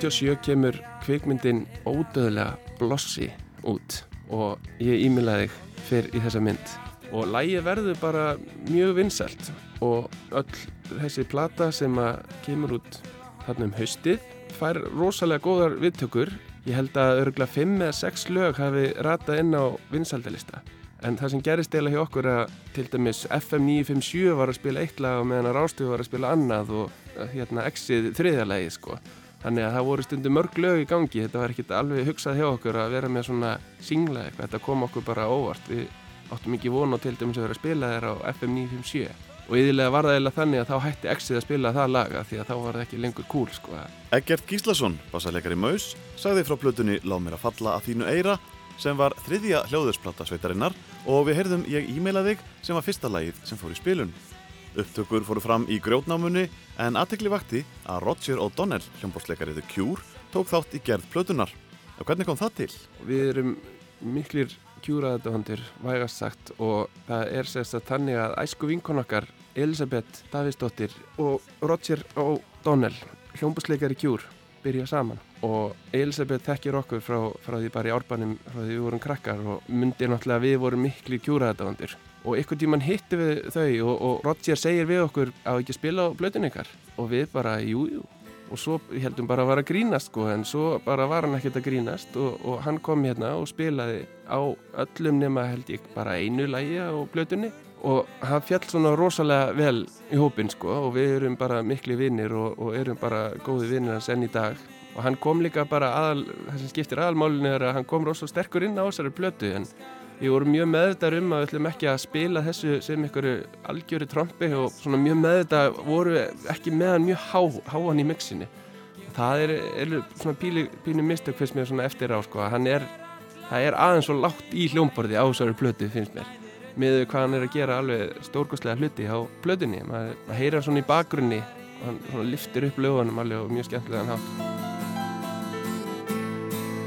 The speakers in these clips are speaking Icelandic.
Sumari 97 kemur kvikmyndin ódöðlega blossi út og ég ímilaði þig fyrr í þessa mynd. Og lægi verður bara mjög vinsælt og öll þessi plata sem að kemur út þarna um haustið fær rosalega góðar viðtökur. Ég held að örgulega 5 eða 6 lög hafi ratað inn á vinsældalista en það sem gerist eða hjá okkur að til dæmis FM 957 var að spila eitt lag og meðan að Rástöfu var að spila annað og hérna Exið þriðjalagi sko Þannig að það voru stundum mörg lög í gangi, þetta var ekkert alveg hugsað hjá okkur að vera með svona singla eitthvað, þetta kom okkur bara óvart, við áttum ekki vonu til dæmis að vera að spila þér á FM 957 og yfirlega var það eiginlega þannig að þá hætti Exið að spila það laga því að þá var það ekki lengur cool sko. Egert Gíslason, bassarleikari Maus, sagði frá plötunni Láð mér að falla að þínu eira sem var þriðja hljóðursplata sveitarinnar. Og við heyrðum ég e-maila þig sem var fyrsta lagið sem fór í spilun. Upptökur fóru fram í grjótnámunni en aðtekli vakti að Roger O'Donnell, hljómbórsleikari The Cure, tók þátt í gerð plötunar. Og hvernig kom það til? Við erum miklir Cure-aðdöfandir, vægast sagt, og það er sérst að tannig að æsku vinkonakkar Elisabeth Davidsdóttir og Roger O'Donnell, hljómbórsleikari Cure, byrja saman. Og Elisabeth þekkir okkur frá, frá því bara í árbænum, frá því við vorum krakkar og myndir náttúrulega að við vorum miklir Cure-aðdöfandir og ykkur tíman hitti við þau og, og Roger segir við okkur að ekki spila á blöðun ykkar. Og við bara jújú jú. og svo heldum bara að vara að grínast sko en svo bara var hann ekkert að grínast og, og hann kom hérna og spilaði á öllum nema held ég bara einu lægi á blöðunni og hann fjall svona rosalega vel í hópin sko og við erum bara miklu vinnir og, og erum bara góði vinnir hans enn í dag. Og hann kom líka bara aðal, það sem skiptir aðalmálinu er að hann kom rosalega sterkur inn á þessari blödu en Við vorum mjög meðvitað um að við ætlum ekki að spila þessu sem einhverju algjöru trombi og svona mjög meðvitað voru ekki meðan mjög há, háan í mixinu. Það er, er svona píli, pínu mistök fyrst mér svona eftir á sko hann er, það er aðeins svo lágt í hljómborði á þessari plötu finnst mér. Með hvað hann er að gera alveg stórkostlega hluti á plötunni. Maður heyra hann svona í bakgrunni og hann svona liftir upp lögunum alveg og mjög skemmtilega hann hátt.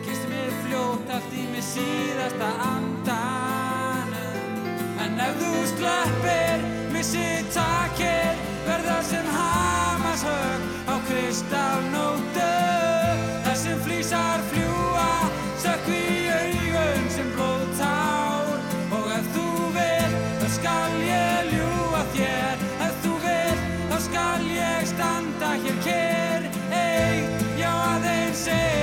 Kisti mér fljótt allt í mig síðasta En ef þú sleppir, missið takir, verða sem hamashög á kristálnótu. Þessum flýsar fljúa, sökk í augun sem blóðtár. Og ef þú vil, þá skal ég ljúa þér. Ef þú vil, þá skal ég standa hér kér. Eitt, já aðeins eitt,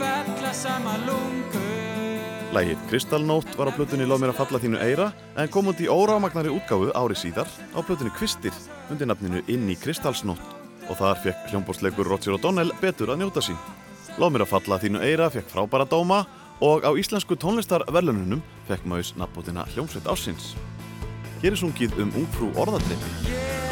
falla sama lungu Lægið Kristallnót var á plötunni Lof mér að falla þínu eira en kom hundi í órámagnari útgáfu ári síðar á plötunni Kvistir undir nafninu Inni Kristallsnót og þar fekk hljómbórsleikur Roger O'Donnell betur að njóta sín. Lof mér að falla þínu eira fekk frábæra dóma og á íslensku tónlistarverlununum fekk maus nafnbótina Hljómsveit Ásins. Hér er sungið um ungfrú orðarleipi.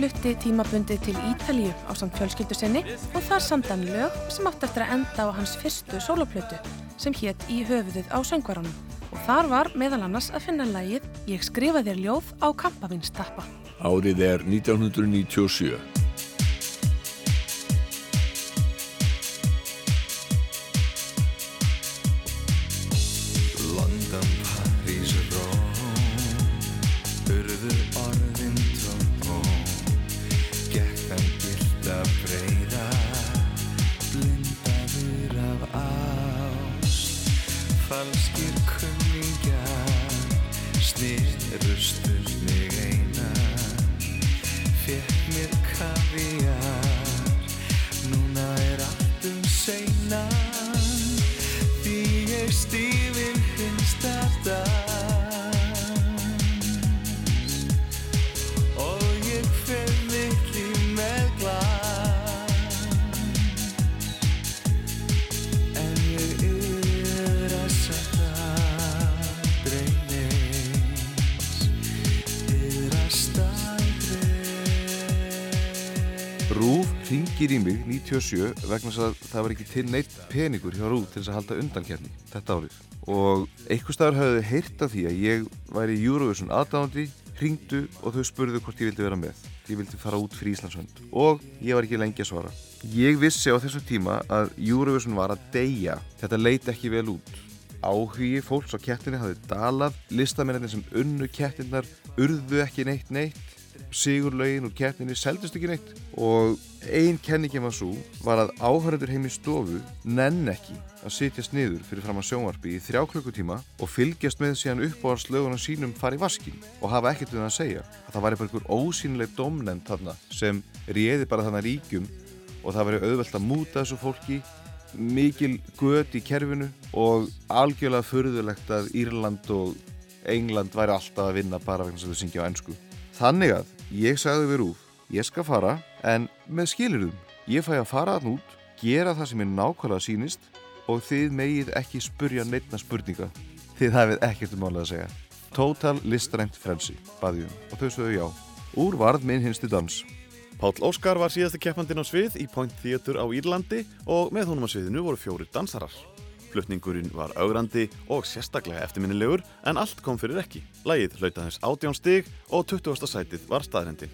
Flutti tímabundi til Ítalíu á samt fjölskyldu sinni og þar samdan lög sem átt eftir að enda á hans fyrstu sóloplötu sem hétt í höfuðið á söngvaranum. Og þar var meðal annars að finna lægið Ég skrifa þér ljóð á kampavinstappa. Árið er 1997. 97 vegna þess að það var ekki til neitt peningur hjá Rúf til þess að halda undankefni þetta árið. Og einhver staðar hafði heyrt af því að ég væri Eurovision aðdáðandi, ringdu og þau spurðu hvort ég vildi vera með. Ég vildi fara út fyrir Íslandshönd og ég var ekki lengi að svara. Ég vissi á þessum tíma að Eurovision var að deyja. Þetta leit ekki vel út. Áhugi fólks á kettinni hafði dalað. Listamennir sem unnu kettinnar urðu ekki neitt neitt sigurlaugin úr keppninni seldist ekki neitt. Og ein kenningin var svo var að áhörður heim í stofu nenn ekki að sitjast niður fyrir fram að sjónvarpi í þrjá klukkutíma og fylgjast með síðan upp á hans lögunum sínum fara í vaskin og hafa ekkert við það að segja. Að það bara einhver ósýnileg domnend þarna sem réði bara þarna ríkjum og það væri auðvelt að múta þessu fólki. Mikil gött í kerfinu og algjörlega furðulegt að Írland og England væri alltaf að vinna bara vegna sem þau syngja á ennsku Þannig að ég sagði við Rúf, ég skal fara en með skilirðum. Ég fæ að fara þann út, gera það sem ég nákvæmlega sýnist og þið megið ekki spurja neittna spurninga. Þið hafið ekkert um málið að segja. Total listrænt frelsi, baðjum og þau sögðu já. Úr varð minn hinsti dans. Páll Óskar var síðasti keppandinn á svið í Point Theatre á Írlandi og með honum á sviðinu voru fjórir dansarar. Flutningurinn var augrandi og sérstaklega eftirminnilegur en allt kom fyrir ekki. Lægið hlautað þess átján stig og 20. sætið var staðrendin.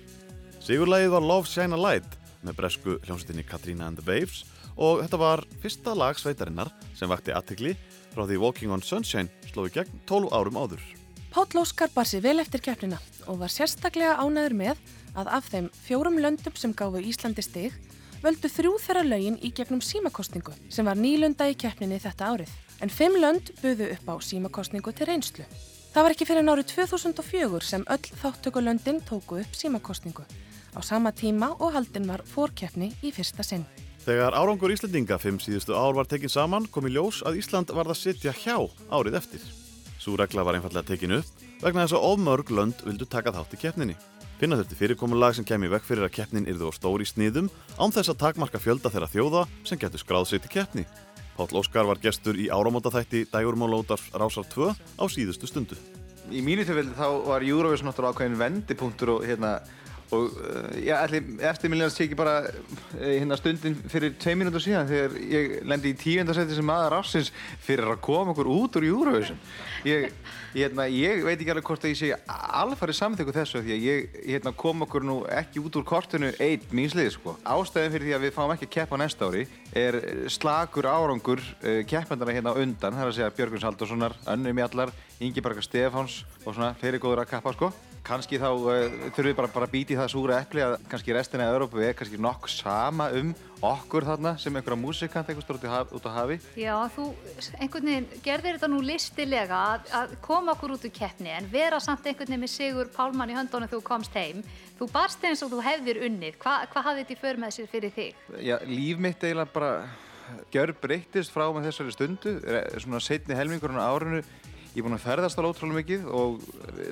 Sigurlægið var Love Shine a Light með bresku hljómsveitinni Katrina and the Waves og þetta var fyrsta lag sveitarinnar sem vakti aðtikli frá því Walking on Sunshine slói gegn 12 árum áður. Páll Óskar bar sér vel eftir keppnina og var sérstaklega ánæður með að af þeim fjórum löndum sem gáfu Íslandi stig völdu þrjú þeirra lögin í gegnum símakostningu sem var nýlunda í keppninni þetta árið. En fimm lönd buðu upp á símakostningu til reynslu. Það var ekki fyrir árið 2004 sem öll þáttökulöndin tóku upp símakostningu á sama tíma og haldin var fórkeppni í fyrsta sinn. Þegar árangur Íslandinga fimm síðustu ár var tekin saman kom í ljós að Ísland varð að sitja hjá árið eftir. Sú regla var einfallega tekin upp vegna þess að ofmörg lönd vildu taka þátt í keppninni. Finna þurfti fyrirkomulag sem kemi vekk fyrir að keppnin yrði á stóri sniðum án þess að takmarka fjölda þeirra þjóða sem getur skráð sitt í keppni. Páll Óskar var gestur í áramótaþætti Dægurmálótar Rásar 2 á síðustu stundu. Í mínu tilfelli þá var Eurovision ákveðin vendipunktur og hérna og uh, já, ætli eftirmiljans sé ekki bara uh, hérna stundin fyrir tvei mínútur síðan þegar ég lendi í tíundarsæti sem maður ársins fyrir að koma okkur út úr Eurovision ég, hérna, ég veit ekki alveg hvort að ég sé alfarið samþykku þessu því að ég hérna, kom okkur nú ekki út úr kortinu einn mínslið sko. ástæðin fyrir því að við fáum ekki að keppa næsta ári er slagur árangur keppandana hérna undan það er að segja Björguns Haldurssonar, Önnu Mjallar Ingi Barga Stefáns og svona fleiri góður að kappa sko kannski þá uh, þurfum við bara, bara að býti það súra epli að kannski restina af Európu er kannski nokkuð sama um okkur þarna sem einhverja músikant einhver stór út, á hafi Já, þú einhvern veginn gerðir þetta nú listilega að, að koma okkur út úr keppni en vera samt einhvern veginn með Sigur Pálmann í höndunum þegar þú komst heim. Þú barst eins og þú hefðir unnið. Hva, hvað hafði þetta í för með sér fyrir þig? Já, líf mitt eiginlega bara gjör breyttist frá með þessari stundu Er- svona setni helmingurinn á árinu ég er búinn að ferðast alveg ótrúlega mikið og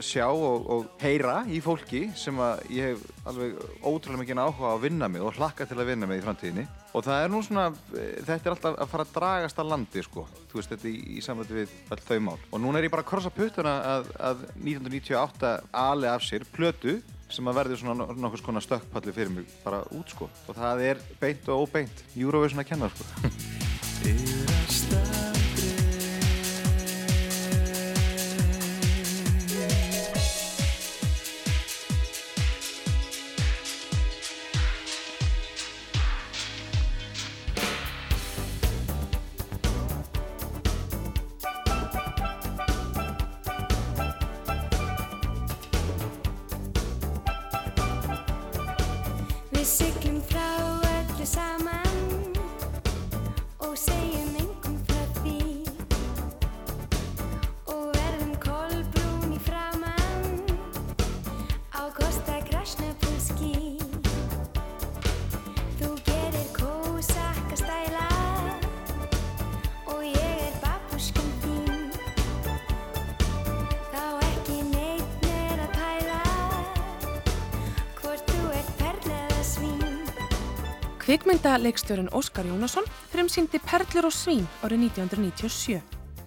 sjá og, og heyra í fólki sem að ég hef alveg ótrúlega mikið áhuga á að vinna með og hlakka til að vinna með í framtíðinni. Og það er nú svona, eh, þetta er alltaf að fara að dragast að landi sko, þú veist þetta í, í samvætti við öll þau mál. Og núna er ég bara að krossa puttuna að, að 1998 ali af sér plötu sem að verði svona nokkuð skona stökkpalli fyrir mig bara út sko. Og það er beint og óbeint Eurovision að kenna sko Kvikmyndaleikstjórun Óskar Jónasson frumsýndi Perlur og svín árið 1997.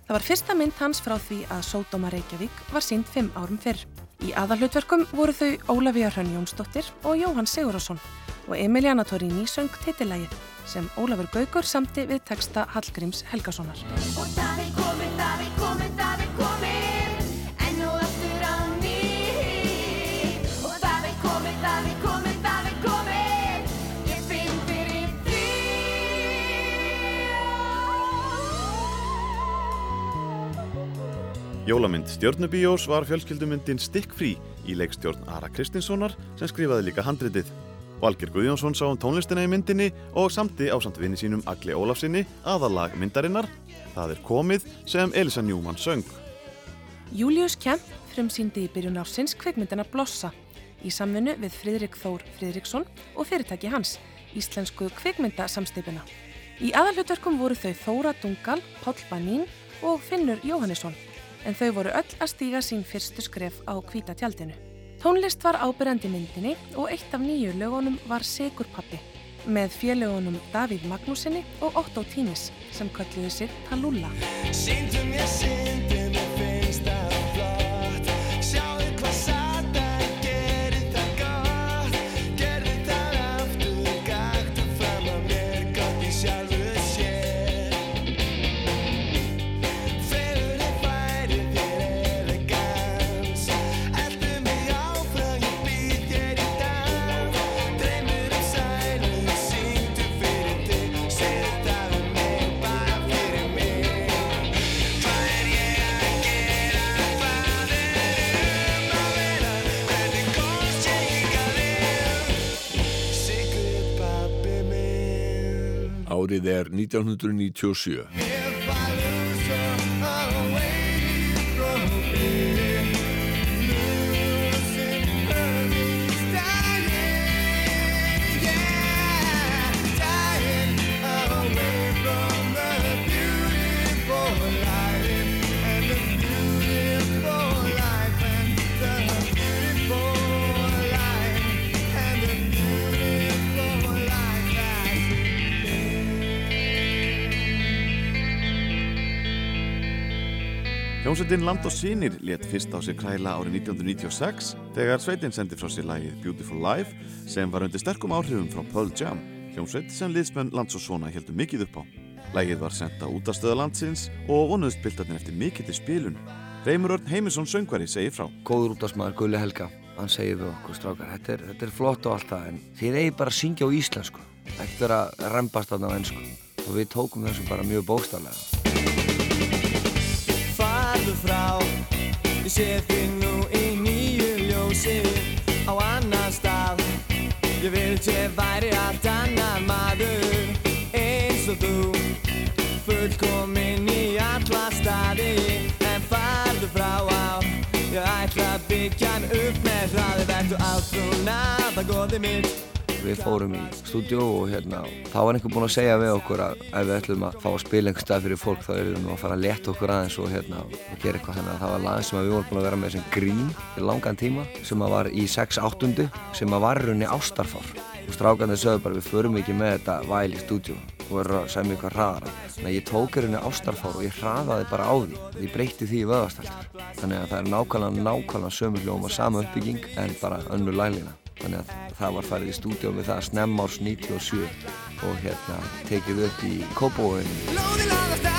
Það var fyrsta mynd hans frá því að Sódóma Reykjavík var sínd fimm árum fyrr. Í aðalhlutverkum voru þau Ólafía Hrönn Jónsdóttir og Jóhann Sigurðarsson og Emiliana Torini söng titillægið sem Ólafur Gaugur samti við texta Hallgríms Helgasonar. Jólamynd Stjörnubíós var fjölskyldumyndin Stikkfrí í leikstjórn Ara Kristinssonar sem skrifaði líka handritið. Valgir Guðjónsson sá um tónlistina í myndinni og samti ásamt vinni sínum Agli Ólafsinni aðalag myndarinnar Það er komið sem Elisa Newman söng. Július Kemp frumsýndi í byrjun ársins kvikmyndina Blossa í samvinnu við Friðrik Þór Friðriksson og fyrirtæki hans, íslensku kvikmyndasamstipuna. Í aðalhutverkum voru þau Þóra Dungal, Páll Banín og Finnur Jóhannesson, en þau voru öll að stíga sín fyrstu skref á hvíta tjaldinu. Tónlist var ábyrjandi myndinni og eitt af nýju lögunum var Sigurpappi með félögunum Davíð Magnúsinni og Otto Tínis sem kölluðu sig Talúla. Árið er 1997. Hljómsveitin Land og Sýnir let fyrst á sig kræla árið 1996 þegar sveitin sendi frá sér lagið Beautiful Life sem var undir sterkum áhrifum frá Pearl Jam, hljómsveit sem liðsmenn Lands og Svona heldur mikið upp á. Lagið var sendt á útastöða landsins og vonuðust pildarnir eftir mikill spilun. Reymur Örn Heimisson söngvari segir frá. góður útastmaður Gulli Helga hann segir við okkur strákar þetta er, þetta er flott og allt það en þið eigi bara að syngja á íslensku ekkert vera að rembast þarna á ennsku og við tókum þessu bara mjög bókstaflega farðu frá. Ég sé þig nú í nýju ljósi á annan stað. Ég vildi ég væri allt annar maður eins og þú. Fullkomin í alla staði en farðu frá á. Ég ætla að byggja hann upp með hraði verðu átrúnað að góði mitt við fórum í stúdíu og hérna þá var einhver búinn að segja við okkur að ef við ætlum að fá að spila einhver stað fyrir fólk þá erum við að fara að leta okkur aðeins og hérna og gera eitthvað. Þannig að það var lag sem við vorum búin að vera með sem grín í langan tíma sem að var í 6-8 sem að var í rauninni ástarfár og strákandi sögðu bara við förum ekki með þetta væl í stúdíu og verður að segja mig eitthvað hraðara þannig að ég tók rauninni ástarfár og ég hraðaði bara á því. Ég breytti því í vöðastaltur þannig að það er nákvæmlega nákvæmlega sömu hljóma sama uppbygging en bara önnur lælina þannig að það var farið í stúdíu með það snemm árs 97 og hérna tekið upp í Kópavóinu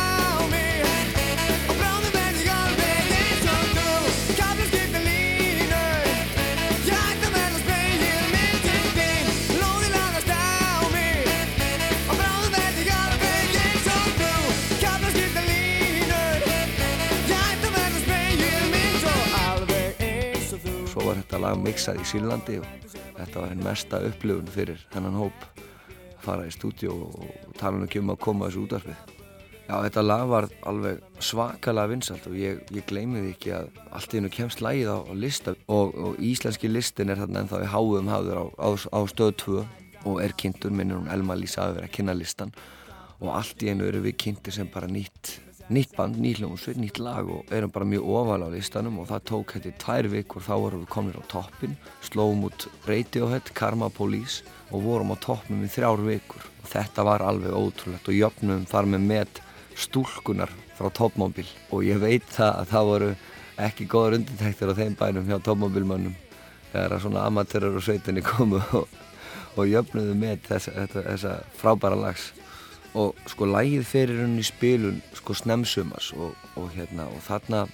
var mixað í Sýrlandi og þetta var einn mesta upplifun fyrir þennan hóp að fara í stúdíu og tala nú ekki um að koma þessu útvarfið Já, þetta lag var alveg svakalega vinsalt og ég, ég gleymi því ekki að allt í hennu kemst lagið á, á lista og, og íslenski listin er þarna ennþá í háum hafður á, á, á stöð 2 og er kynntur, minnir hún Elma Lísa að vera að kynna listan og allt í hennu eru við kynntir sem bara nýtt nýtt band, nýtt hljómsveit, nýtt lag og erum bara mjög ofalega á listanum og það tók hætti tvær vikur, þá vorum við komin á toppin slóum út Radiohead, Karma Police og vorum á toppnum í þrjár vikur. Og þetta var alveg ótrúlegt og jöfnum þar með met stúlkunar frá toppmóbil og ég veit það að það voru ekki góður undirtæktir á þeim bænum hjá toppmóbilmönnum þegar svona amatörur og sveitinni komu og, og jöfnuðu með þessa, þessa frábæra lags og sko lægið fyrir henni í spilun sko snemsumas og, og hérna og þarna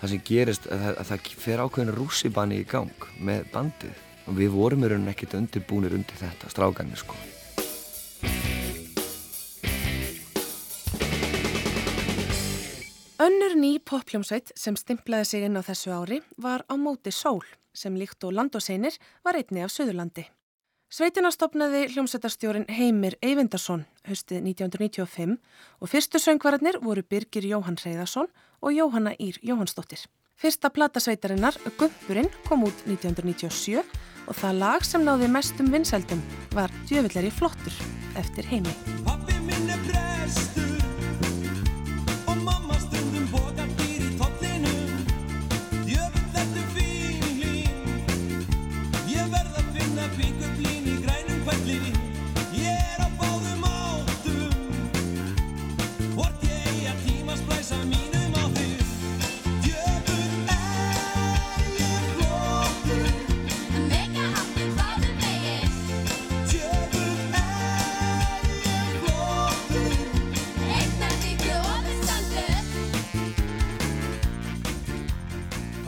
það sem gerist að, að það fer ákveðin rússibanni í gang með bandið og við vorum í rauninni ekkert undirbúnir undir þetta strákanir sko Önnur ný pophljómsveit sem stimplaði sig inn á þessu ári var á móti Sól sem líkt og landoseinir var einni af Suðurlandi. Sveitina stopnaði hljómsveitarstjórin Heimir Eyvindarsson haustið 1995 og fyrstu söngvararnir voru Birgir Jóhann Reyðarsson og Jóhanna Ír Jóhannsdóttir. Fyrsta platasveitarinnar, Gumpurinn, kom út 1997 og það lag sem náði mestum vinsældum var Djöfillari flottur eftir Heimi.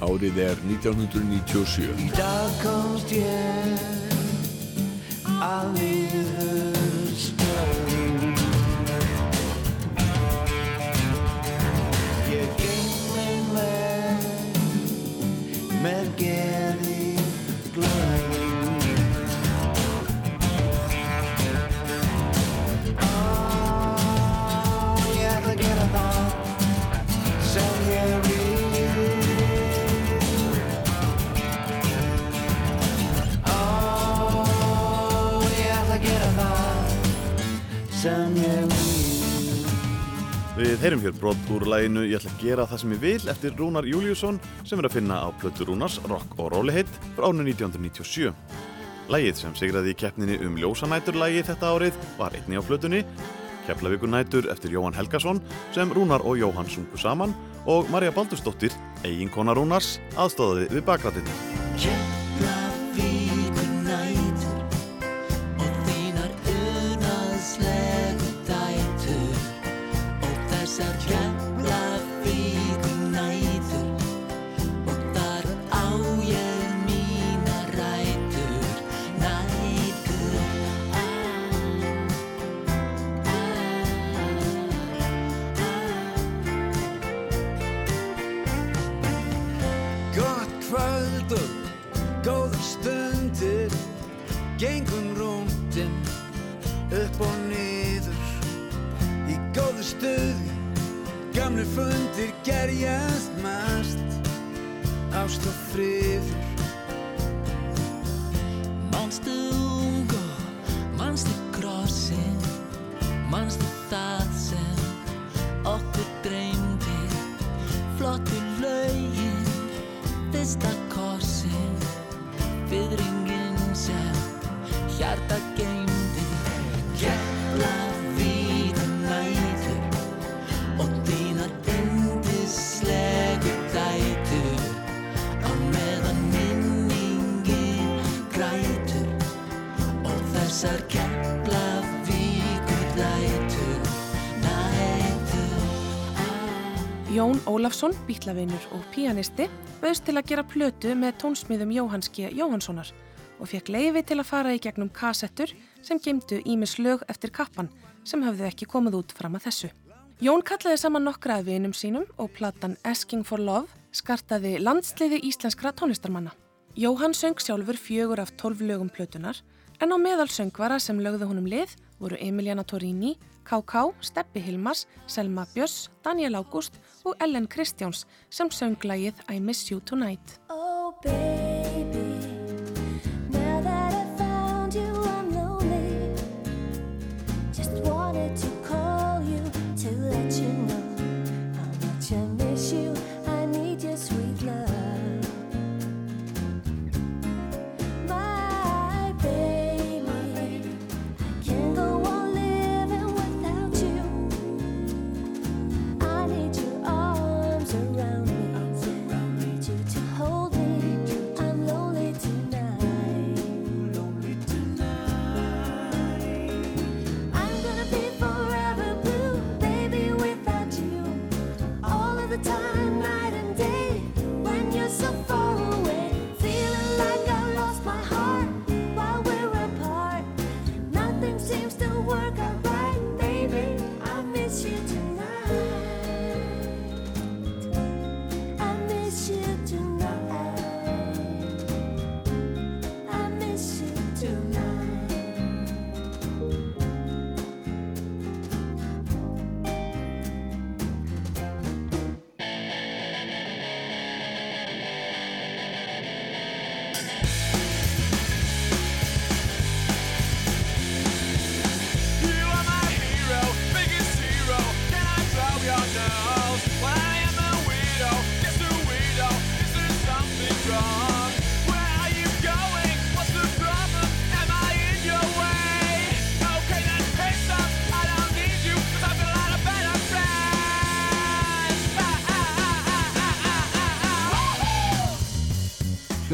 Árið er 1997. Í dag komst ég að niður stöðum Ég geng minn veg með geði heyrum hér brot úr læginu Ég ætla að gera það sem ég vil eftir Rúnar Júliusson sem er að finna á plötu Rúnars Rock og Róliheit frá árinu 1997. Lægið sem sigraði í keppninni um ljósanæturlægi þetta árið var einni á plötunni Keflavíkunætur eftir Jóhann Helgason sem Rúnar og Jóhann sungu saman og Marja Baldursdóttir, eiginkona Rúnars, aðstóðaði við bakrættinni. Gamli fundir gerjast mest Ást og friður. Manstu ungu, manstu krossin, manstu það sem okkur dreymdi, flottu laugin, fyrsta kossin, fyrringin sem hjarta geymdi. Jón Ólafsson, bítlavinur og píanisti, bauðst til að gera plötu með tónsmiðum Jóhanns G. Jóhannssonar og fekk leifi til að fara í gegnum kassettur sem geimdu ímis lög eftir kappan sem höfðu ekki komið út fram að þessu. Jón kallaði saman nokkra af vinum sínum og platan Asking for Love skartaði landsliði íslenskra tónlistarmanna. Jóhann söng sjálfur fjögur af tólf lögum plötunar en á meðal söngvara sem lögðu honum lið voru Emiliana Torini, K.K., Steppi Hilmars, Selma Björns, Daniel Ágúst og Ellen Kristjáns sem söng lagið I Miss You Tonight. Oh baby, now that I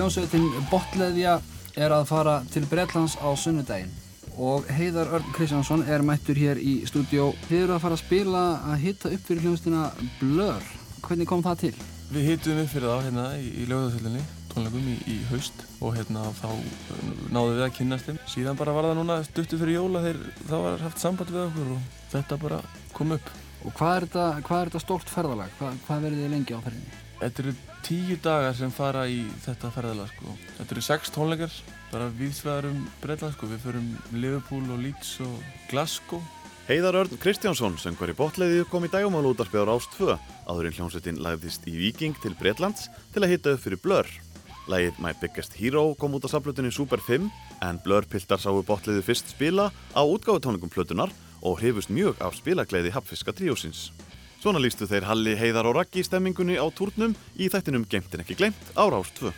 Hljómsveitin Botleðja er að fara til Bretlands á sunnudaginn og Heiðar Örn Kristjánsson er mættur hér í stúdió. Þið eru að fara að spila að hitta upp fyrir hljómsveitina Blur. Hvernig kom það til? Við hittum upp fyrir þá hérna í, í lögðarsöllinni, tónleikum í, í haust og hérna þá náðum við að kynnast þeim. Síðan bara var það núna stuttu fyrir jóla þegar þá var haft samband við okkur og þetta bara kom upp. Og hvað er þetta, hvað er þetta stórt ferðalag? Hvað, hvað verður þið lengi á ferðinni? Þetta eru tíu dagar sem fara í þetta ferðalag sko. Þetta eru sex tónleikar, bara viðsvegar um Breitland sko. Við förum Liverpool og Leeds og Glasgow. Heiðar Örn Kristjánsson, söngvar í botleiði, kom í dagumál útarpið á Rást 2 áður en hljómsveitin lagðist í Viking til Breitlands til að hitta upp fyrir Blur. Lægið My Biggest Hero kom út á saflutinni Super 5 en Blur piltar sáu botleiði fyrst spila á útgáfutónleikum plötunar og hrifust mjög af spilagleiði hapfiska tríósins. Svona lístu þeir Halli, Heiðar og Raggi stemmingunni á túrnum í þættinum Gemtin ekki glemt á Rás 2.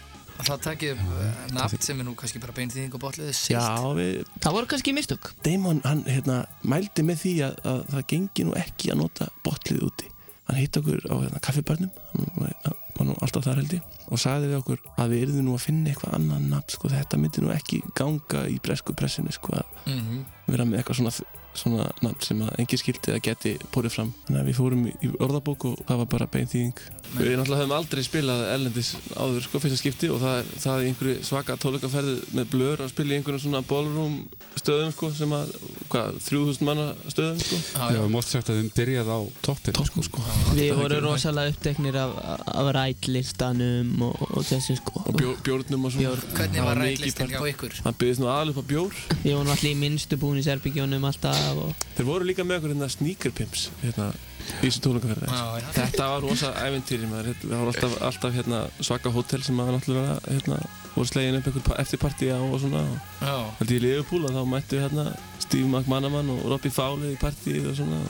Það takkið uh, nafn sem er nú kannski bara beinþýðing og botliðið silt. Já, við, Það voru kannski mistök. Damon, hann hérna, mældi með því að, að það gengi nú ekki að nota botlið úti. Hann hitt okkur á hérna, kaffibarnum, hann var, hann var nú alltaf þar held ég, og sagði við okkur að við yrðum nú að finna eitthvað annan nafn, sko, þetta myndi nú ekki ganga í bresku pressinu, sko, að Mhm. vera með eitthvað svona, svona nafn sem að engin skildi að geti borið fram. Þannig að við fórum í, orðabók og það var bara beinþýðing. Við náttúrulega höfum aldrei spilað Erlendis áður, sko, fyrsta skipti og það, það er einhverju svaka tólukaferði með blör að spila í einhverjum svona ballroom stöðum, sko, sem að, hvað, 3000 manna stöðum, sko. Já, við mátt sagt að þið byrjað á toppin. Toppin, sko. Við vorum rosalega uppteknir af, af rætlistanum og, og þessu sko. Og bjór, bjórnum og svona. Bjór. Hvernig var part- hjá ykkur? Það byggðist nú aðal upp á bjór. Við vorum allir í minnstu búin í Serbíkjónum alltaf og... Þeir voru líka með okkur hérna sneakerpimps hérna í þessu tónleikaferði. Já, já. Þetta var rosa æventýri maður. Það var alltaf, alltaf hérna, svaka hótel sem maður náttúrulega hérna, voru slegin upp einhver eftirparti á og svona. Og Já. Held ég í Liverpool og þá mættu hérna Steve McManaman og Robbie Fowler í partíið og svona.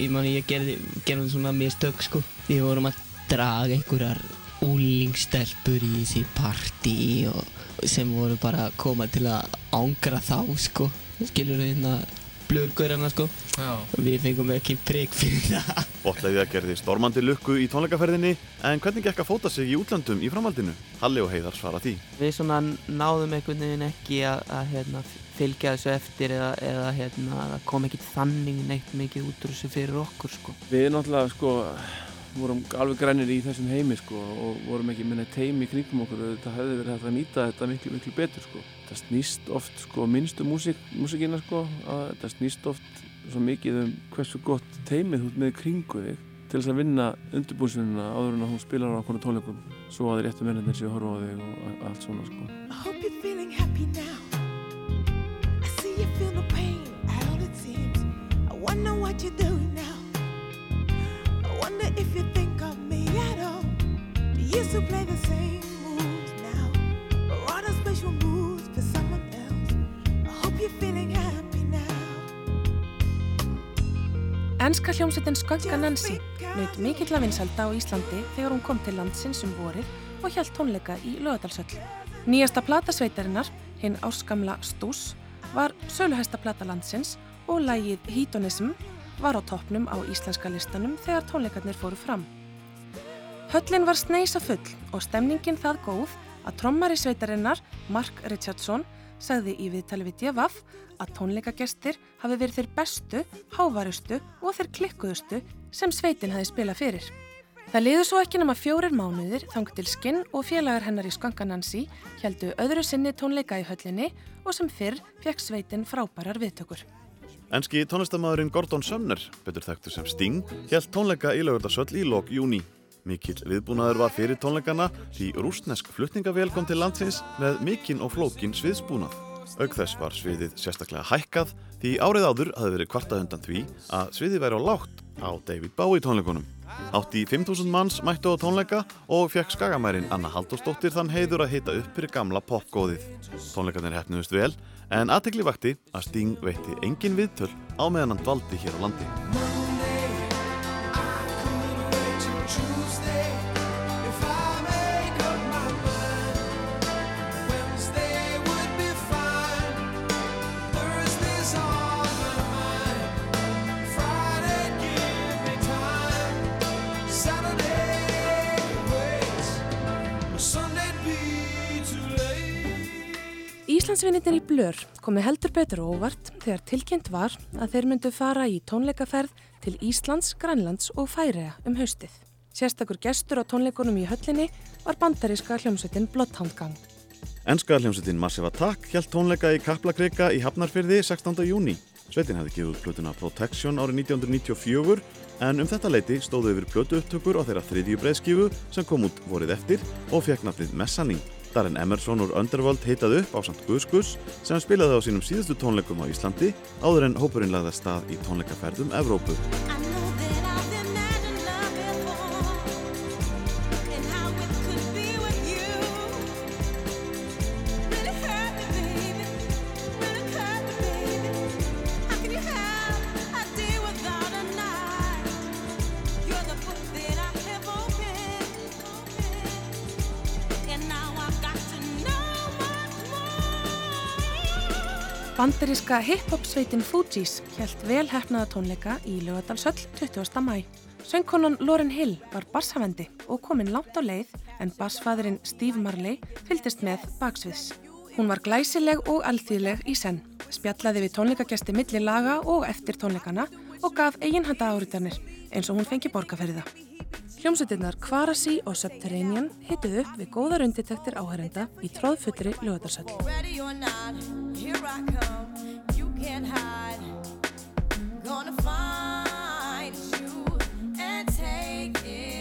Ég man ég gerði, gerði svona mistök sko. Við vorum að draga einhverjar úlingstelpur í þessi partí og sem voru bara að koma til að ángra þá sko. Skilur við hérna blöðgörana sko. Já. Við fengum ekki prigg fyrir það. Botleiðja gerði stormandi lukku í tónleikaferðinni en hvernig gekk að fóta sig í útlöndum í framhaldinu? Halli og Heiðar svara því. Við svona náðum einhvern veginn ekki að, að hérna, fylgja þessu eftir eða, eða hérna, kom ekki þannig neitt mikið út úr þessu fyrir okkur sko. Við náttúrulega sko vorum alveg grænir í þessum heimi sko og vorum ekki heimi í kringum okkur og þetta hefði verið hægt að nýta þetta miklu, miklu betur sko. Það snýst oft sko minnstu músík, músíkina sko að þetta snýst oft svo mikið um hversu gott teimið ert með kringu þig til þess að vinna undirbúsinuna áður en að hún spilar á okkur tónleikum svo að þið réttu mennir séu að horfa á þig og a- allt svona sko. I hope you're feeling happy now. I see you feel no pain at all it seems. I wonder what you're doing now. I wonder if you think of me at all. You still play the same moves now? Or are those special else? Enska hljómsveitin Skönka Nancy naut mikill að vinsalda á Íslandi þegar hún kom til landsins um vorið og hjælt tónleika í Lögadalsöll. Nýjasta platasveitarinnar, hinn áskamla Stús, var söluhæsta plata landsins og lagið Hedonism var á toppnum á íslenska listanum þegar tónleikarnir fóru fram. Höllin var sneisa full og stemningin það góð að trommari sveitarinnar, Mark Richardson, sagði í viðtali við Djafaf að tónleikagestir hafi verið þeir bestu, hávarustu og þeir klikkuðustu sem sveitin hafi spilað fyrir. Það liður svo ekki nema fjórir mánuðir þang til skinn og félagar hennar í Skankanansi heldu öðru sinni tónleika í höllinni og sem fyrr fekk sveitin frábærar viðtökur. Enski tónlistamæðurinn Gordon Sumner, betur þekktu sem Sting, hjælt tónleika í lögurdarsöll í lok júni. Mikill viðbúnaður var fyrir tónleikana því rúsnesk flutningavél kom til landsins með mikinn og flókin sviðsbúnað. Auk þess var sviðið sérstaklega hækkað því árið áður hafði verið kvartað undan því að sviðið væri á lágt á David Bowie tónleikunum. Átti 5.000 manns mættu á tónleika og fekk skagamærin Anna Halldórsdóttir þann heiður að hita upp fyrir gamla popgóðið. Tónleikarnir hefnuðust vel en aðtekli vakti að Sting veitti engin viðtöl á meðan hann dvaldi hér á landi. Íslandsvinnitin í Blör komi heldur betur óvart þegar tilkynnt var að þeir myndu fara í tónleikaferð til Íslands, Grænlands og Færiða um haustið. Sérstakur gestur á tónleikunum í höllinni var bandaríska hljómsveitin Bloodhound Gang. Enska hljómsveitin Massive Attack hjælt tónleika í Kaplakrika í Hafnarfyrði 16. júni. Sveitin hefði gefið plötuna Protection árið 1994 en um þetta leiti stóðu yfir plötu upptökur á þeirra þriðju breiðskifu sem kom út vorið eftir og fekk nafnið Messaning. Darren Emerson úr Underworld heitaði upp á samt Guðskus sem spilaði á sínum síðustu tónleikum á Íslandi áður en hópurinn lagði af stað í tónleikaferðum Evrópu. Bandaríska hip-hop sveitin Fugees hjælt vel hefnaða tónleika í Laugadalsöll 20. mæ. Söngkonan Lauren Hill var basshavendi og kominn langt á leið en bassfæðurinn Steve Marley fylgdist með baksviðs. Hún var glæsileg og alþýðleg í senn, spjallaði við tónleikagesti milli laga og eftir tónleikana og gaf eiginhanda áriðanir eins og hún fengi borgarferða. Hljómsveitinnar Kvarasi og Subterranean hittuð upp við góðar undirtektir áhærenda í tróðfullri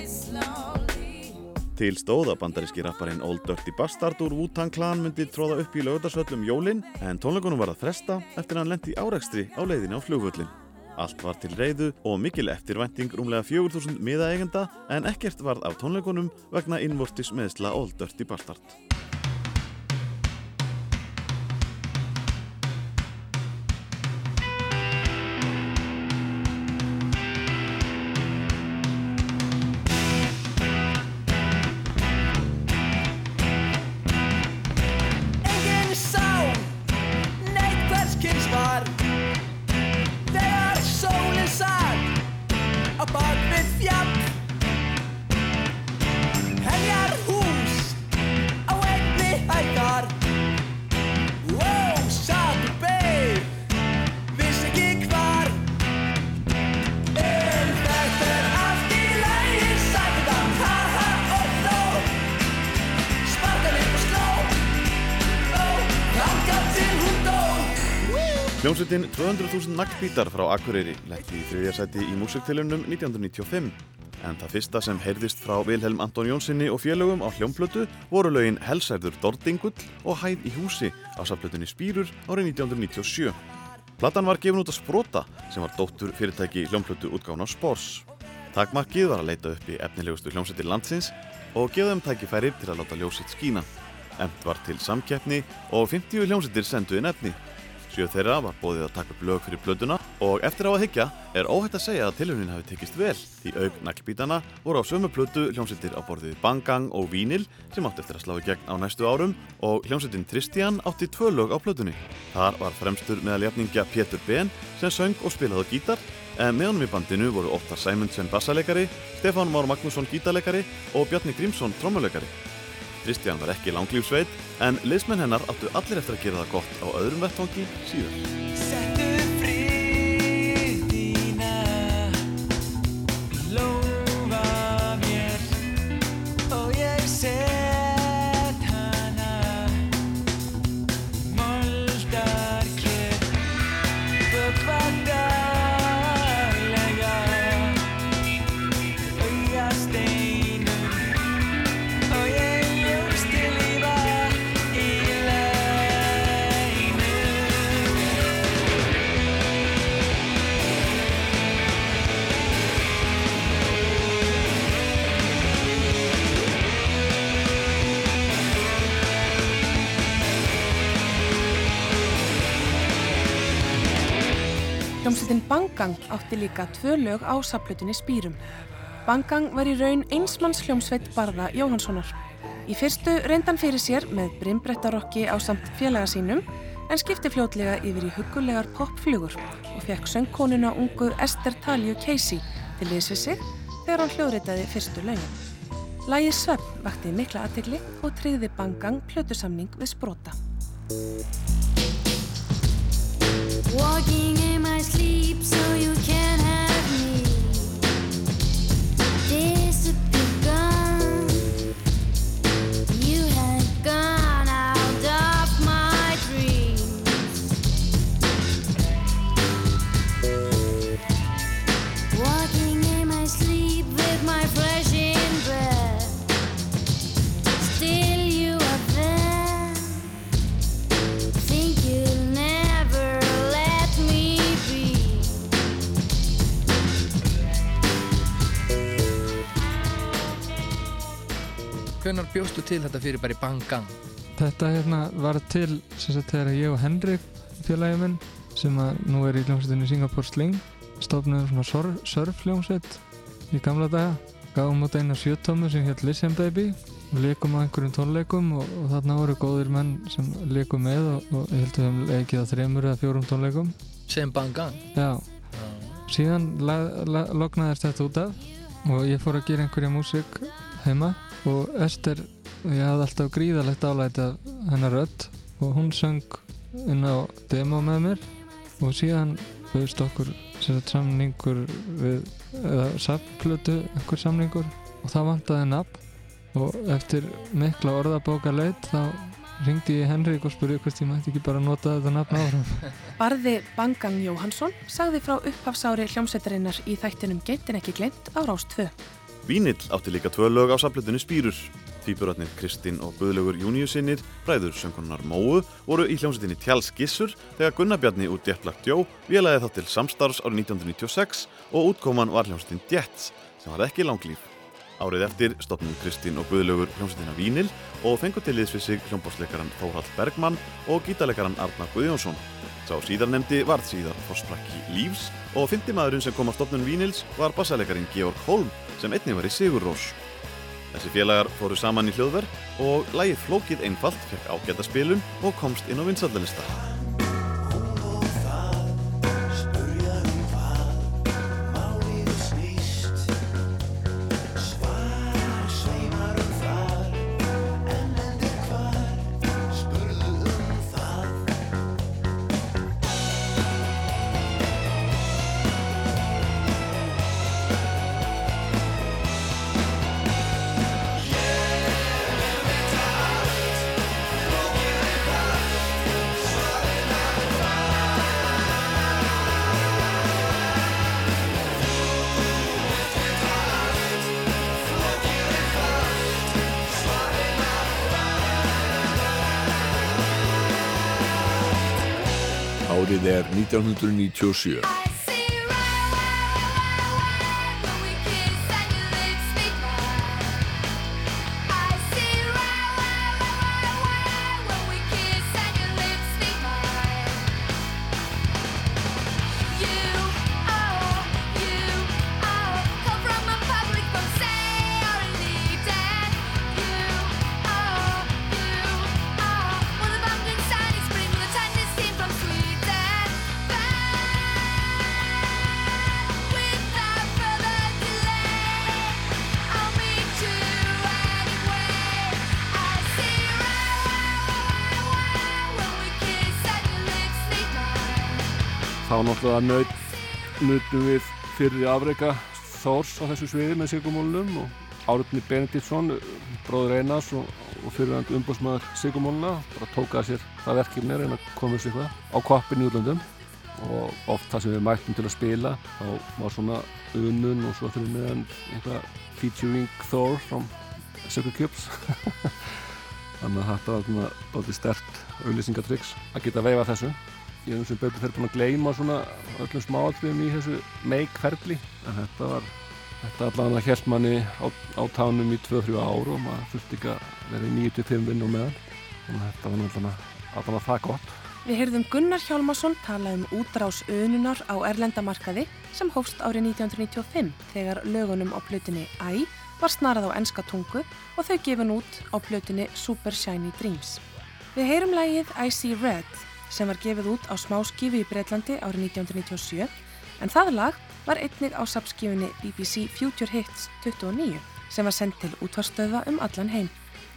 slowly. Til stóða bandaríski rapparinn Old Dirty Bastard úr Wu-Tang Clan myndi tróða upp í lögadagsvöllum jólin en tónleikunum var að fresta eftir að hann lendi í árekstri á leiðinni á flugvöllin. Allt var til reyðu og mikil eftirvænting rúmlega 4000 miðaegenda en ekkert varð af tónleikunum vegna innvortis meðsla Old Dirty Bastard. Hljómsveitin 200.000 naglbítar frá Akureyri letti í þriðja sæti í músiktilunum 1995 en það fyrsta sem heyrðist frá Vilhelm Anton Jónssoni og félögum á hljómplötu voru lögin Helsærður Dordingull og Hæð í húsi á safplötunni Spýrur árið 1997. Platan var gefin út að sprota sem var dóttur fyrirtæki hljómplötu útgána Spors. Takmarkið var að leita upp í efnilegustu hljómsveitir landsins og gefa þeim tækifæri til að láta ljósitt skína. Emt var til samkeppni og 50 hljómsveitir sendu inn efni. Sjö þeirra var bóðið að taka upp lög fyrir plötuna og eftir á að hyggja er óhætt að segja að tilhaunin hafi tekist vel því auk naglbítana voru á sömu plötu hljómsveitir á borðið Bangang og Vínil sem átti eftir að slá í gegn á næstu árum og hljómsveitin Tristian átti tvö lög á plötunni. Þar var fremstur meðal jafningja Pétur Ben sem söng og spilaði á gítar en með honum í bandinu voru Óttar Sæmundsen bassaleikari, Stefán Már Magnússon gítarleikari og Bjarni Grímsson trommuleikari. Kristján var ekki langlífsveit en liðsmenn hennar áttu allir eftir að gera það gott á öðrum vettvangi síðar. Settu Hljómsveitin Bangang átti líka tvö lög á saplutinni Spýrum. Bangang var í raun einsmanns hljómsveit Barða Jóhanssonar. Í fyrstu reyndan fyrir sér með brimbrettarokki á samt félaga sínum en skipti fljótlega yfir í huggulegar popflugur og fekk söngkonuna ungu Esther Talju Casey til liðs við sig þegar hann hljóðritaði fyrstu lögin. Lægið Svepp vakti mikla aðtegli og tryggði Bangang plötusamning við sprota. Walking in my sleep so you Hvenær bjóstu til þetta fyrir bara í Bang Gang? Þetta hérna var til sagt þegar ég og Henrik félagi minn sem að nú er í hljómsveitinni Singapore Sling stofnaði svona surf- surfhljómsveit í gamla daga. Gáðum út eina sjötómu sem hétt Listen Baby. Og leikum á einhverjum tónleikum og, og þarna voru góðir menn sem leikum með og, og ég held að við hefum leikið á þremur eða fjórum tónleikum. Sem Bangan Já, síðan lognaðist þetta út af og ég fór að gera einhverja músík heima og Ester, ég hafði alltaf gríðalegt álæti af hennar rödd og hún söng inn á demo með mér. Og síðan bauðst okkur samningur við, eða sapplötu, einhver samningur. Og það vantaði nafn. Og eftir mikla orðabóka leit þá ringdi ég Henrik og spurði hvort ég mætti ekki bara nota þetta nafn áfram Barði Bangang Jóhansson sagði frá upphafsári hljómsveitarinnar í þættinum Geitin ekki glemt á Rás 2. Vínill átti líka tvö lög á saflutunni Spýrur. Týpurarnir Kristinn og Guðlaugur Júniusinnir, bræður söngkonar Móu, voru í hljómsveitinni Tjáls Gissur þegar Gunnar Bjarni úr Djettblagt Jó vélaði þá til samstarfs árið 1996 og útkoman var hljómsveitin Djett sem var ekki langlýf. Árið eftir stopnum Kristinn og Guðlaugur hljómsveitina Vínill og fengu til liðs við sig hljómbásleikaran Þórhald Bergmann og gítarleikaran Arnar Guðjónsson. Sá síðarnemdi varð síðar fórsprakki lífs og fymti maðurinn sem kom á stopnun Vínils var bassaleikarin Georg Holm sem einnig var í Sigur Rós. Þessi félagar fóru saman í hljóðverð og lægið Flókið einfalt fekk ágæta spilun og komst inn á vinsaldalista. Er 1997. náttúrulega naut, nutum við fyrri afreika Þórs á þessu sviði með Sigurmólunum og Árni Benediktsson, bróður Einars og, og fyrirvænd umbúrsmaður Sigurmóluna bara tók að sér það verkefni að reyna að koma sér eitthvað á koppin í útlöndum. Og oft það sem við mættum til að spila þá var svona unun og svo fyrir meðan eitthvað featuring Thor from Circle Cubes. Þannig að þetta var svona dálítið stert auðlýsingatryggs að geta veifa þessu ég hef og betur fyrir búin að gleyma svona öllum smáatriðum í þessu make-ferli en þetta var þetta að hjælt manni á, á tánum í 2-3 ár og maður þurfti ekki að vera í 9-5 vinn og meðan. Þannig að þetta var allan að það gott. Við heyrðum Gunnar Hjálmarsson tala um útrás önunar á erlendamarkaði sem hófst árið 1995 þegar lögunum á plötunni Æ var snarað á enska tungu og þau gefin út á plötunni Super Shiny Dreams. Við heyrum lægið I See Red sem var gefið út á smáskifu í Breitlandi árið 1997 en það lag var einnig á sapskifunni BBC Future Hits 29 sem var sendt til útvarstöða um allan heim.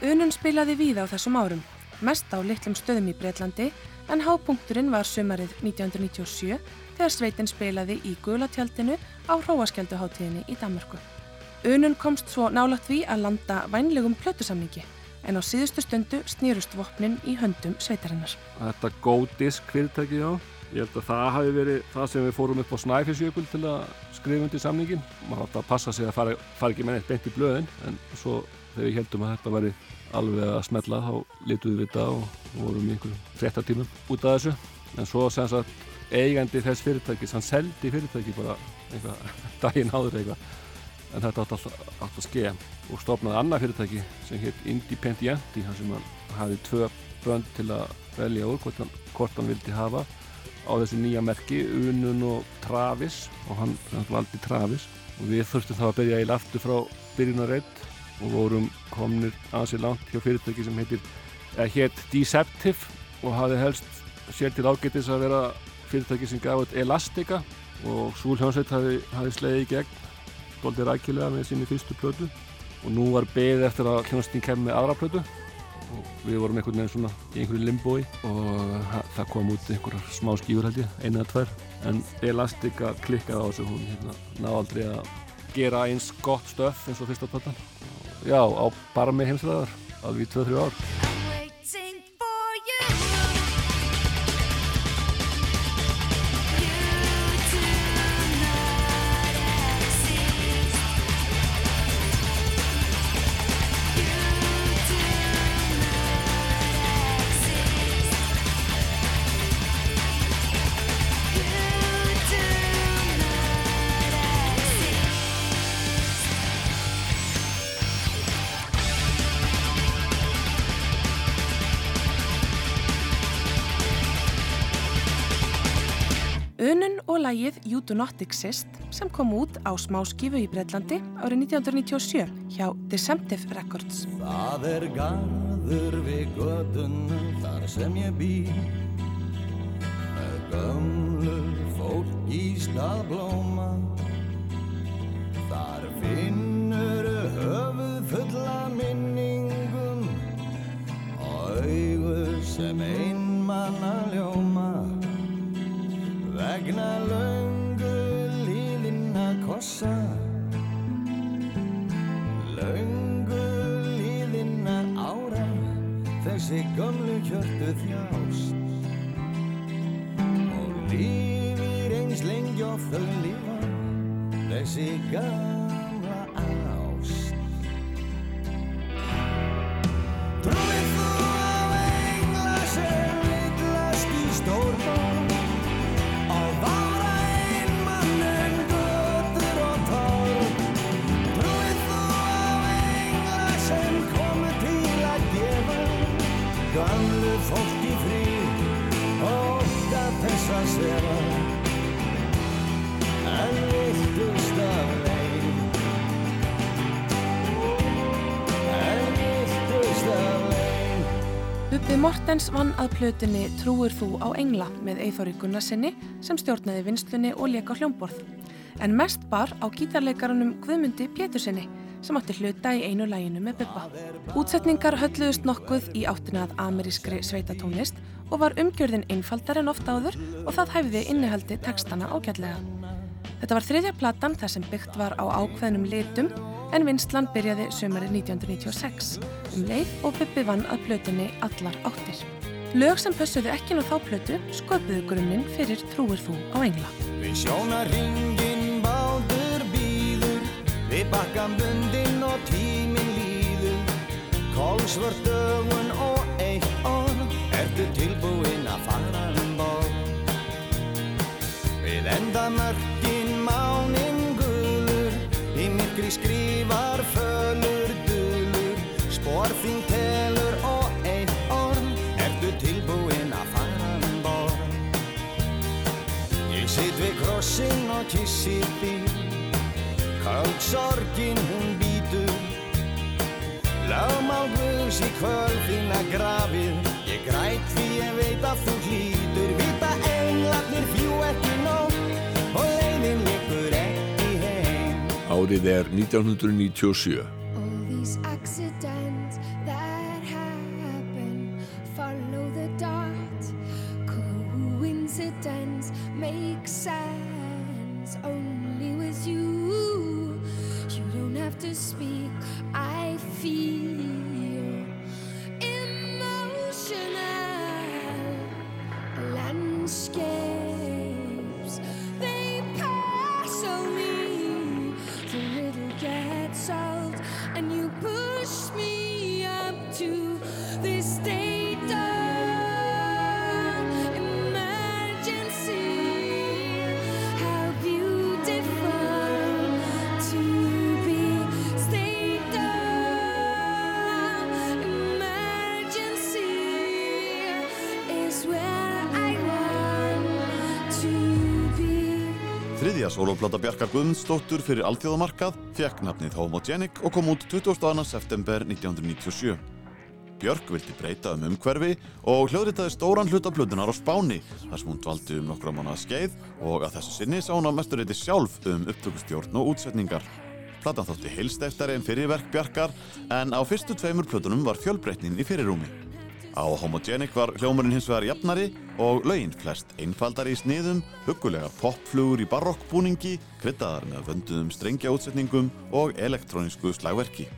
Unun spilaði víða á þessum árum, mest á litlum stöðum í Breitlandi en hápunkturinn var sumarið 1997 þegar sveitin spilaði í gulatjaldinu á Hróaskjalduháttíðinni í Danmarku. Unun komst svo nálat því að landa vænlegum plötusamningi en á síðustu stundu snýrust vopnin í höndum sveitarinnar. Þetta Go Disc fyrirtæki já? Ég held að það hafi verið það sem við fórum upp á Snæfellsjökul til að skrifa undir samningin maður átti að passa sig að fara, fara ekki með neitt beint í blöðin en svo þegar við heldum að þetta væri alveg að smetla þá letuðum við þetta og, vorum í einhverjum fréttatímum út af þessu. En svo sem sagt eigandi þess fyrirtækis hann seldi fyrirtæki bara eitthvað daginn áður eitthvað en þetta átti alltaf átt að skeja og stofnaði annað fyrirtæki sem hétt Independienti þar sem hann hafi tvö bönd til að velja úr hvort hann, hvort hann vildi hafa á þessu nýja merki Unun og Travis og hann, hann valdi Travis. Og við þurftum þá að byrja í aftur frá byrjunarreitt og vorum komnir ansi langt hjá fyrirtæki sem heitir eða hétt Deceptive og hafði helst sér til ágætis að vera fyrirtæki sem gaf út Elastica og Súl Hjónsveit hafði, hafði slegið í gegn doldið rækilega með sinni fyrstu plötu. Og nú var beðið eftir að hljónstin kemur með aðra plötu. Og við vorum einhvern veginn svona í einhverju limbói og það kom út einhverjar smá skífur held ég, eina eða tvær. En Elastica klikkaði á þessu hún hérna, náði aldrei að gera eins gott stöf eins og fyrsta plötan já, á bara með heimsræðar alveg í 2-3 ár You Do Not Exist sem kom út á smáskifu í Breitlandi árið 1997 hjá Deceptive Records. Það er garður við gödunum þar sem ég bý með gömlu fólk í stað kossa Löngu líðinna ára þessi gömlu hjörtu þjást. Og lífir eins lengi og þau lífa þessi gamla Mortens vann að plötunni Trúir þú á engla með Eithori Gunnarsinni sem stjórnaði vinslunni og leka hljómborð. En mest bar á gítarleikarunum Guðmundi Pétursinni sem átti hluta í einu læginu með Bubba. Útsetningar hölluðust nokkuð í áttina að amerískri sveitatónlist og var umgjörðin einfaldar en oft áður og það hæfði innihaldi textana ágætlega. Þetta var þriðja platan þar sem byggt var á ákveðnum litum en vinslan byrjaði sömarið 1996 um leið og Bubbi vann að plötunni allar áttir. Lög sem pössuðu ekki ná þá plötu sköpuðu grunninn fyrir Trúir þú á engla. Við sjónarringin báður býður Við bakkan bundin og tíminn líður Kolsvört dögun og eitt orð Ertu tilbúinn að fara um borð Við enda mörkin skrifar fölur dulur Spor þín telur og eitt orð Ertu tilbúinn að fara um borð? Ég sitt við krossin og kissi þig. Köld sorgin hún býtur Lögmál Guðs í kvöld þína grafið. Ég græt því ég veit að þú hlýtur Árið er 1997. Bjarkar Guðmundsdóttur fyrir alþjóðamarkað fekk nafnið Homogenic og kom út 22. september 1997. Björk vildi breyta um umhverfi og hljóðritaði stóran hluta plötunar á Spáni þar sem hún dvaldi um nokkra mánuða skeið og að þessu sinni sá hún að mesturreiti sjálf um upptökustjórn og útsetningar. Platan þótti heilsteftari en fyrir verk Bjarkar en á fyrstu tveimur plötunum var fjölbreytnin í fyrirrúmi. Á Homogenic var hljómurinn hins vegar jafnari og lögin flest einfaldari í sniðum, hugulegar popflugur í barokkbúningi, kryddaðar með vönduðum strengjaútsetningum og elektrónisku slagverki.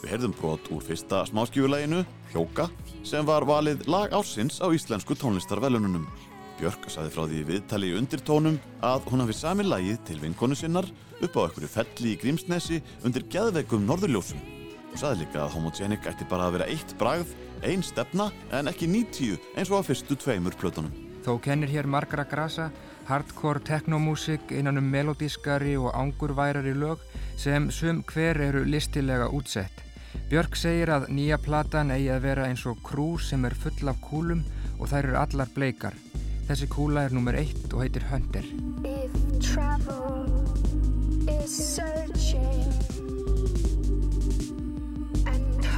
Við heyrðum brot úr fyrsta smáskjöfuleginu, Hjóka, sem var valið lag ásins á íslensku tónlistarvelununum. Björk saði frá því viðtali í undirtónum að hún hafi sami lagið til vinkonu sinnar upp á einhverju felli í Grímsnesi undir geðveikum norðurljósum og saði líka að Homogenic ætti bara að vera eitt bragð, ein stefna en ekki 90 eins og á fyrstu tveimur plötunum. Þó kennir hér margra grasa, hardcore teknomúsik innan um melodískari og angurværari lög sem sum hver eru listilega útsett. Björk segir að nýja platan eigi að vera eins og krú sem er full af kúlum og þær eru allar bleikar. Þessi kúla er nummer eitt og heitir Hunter. If travel is searching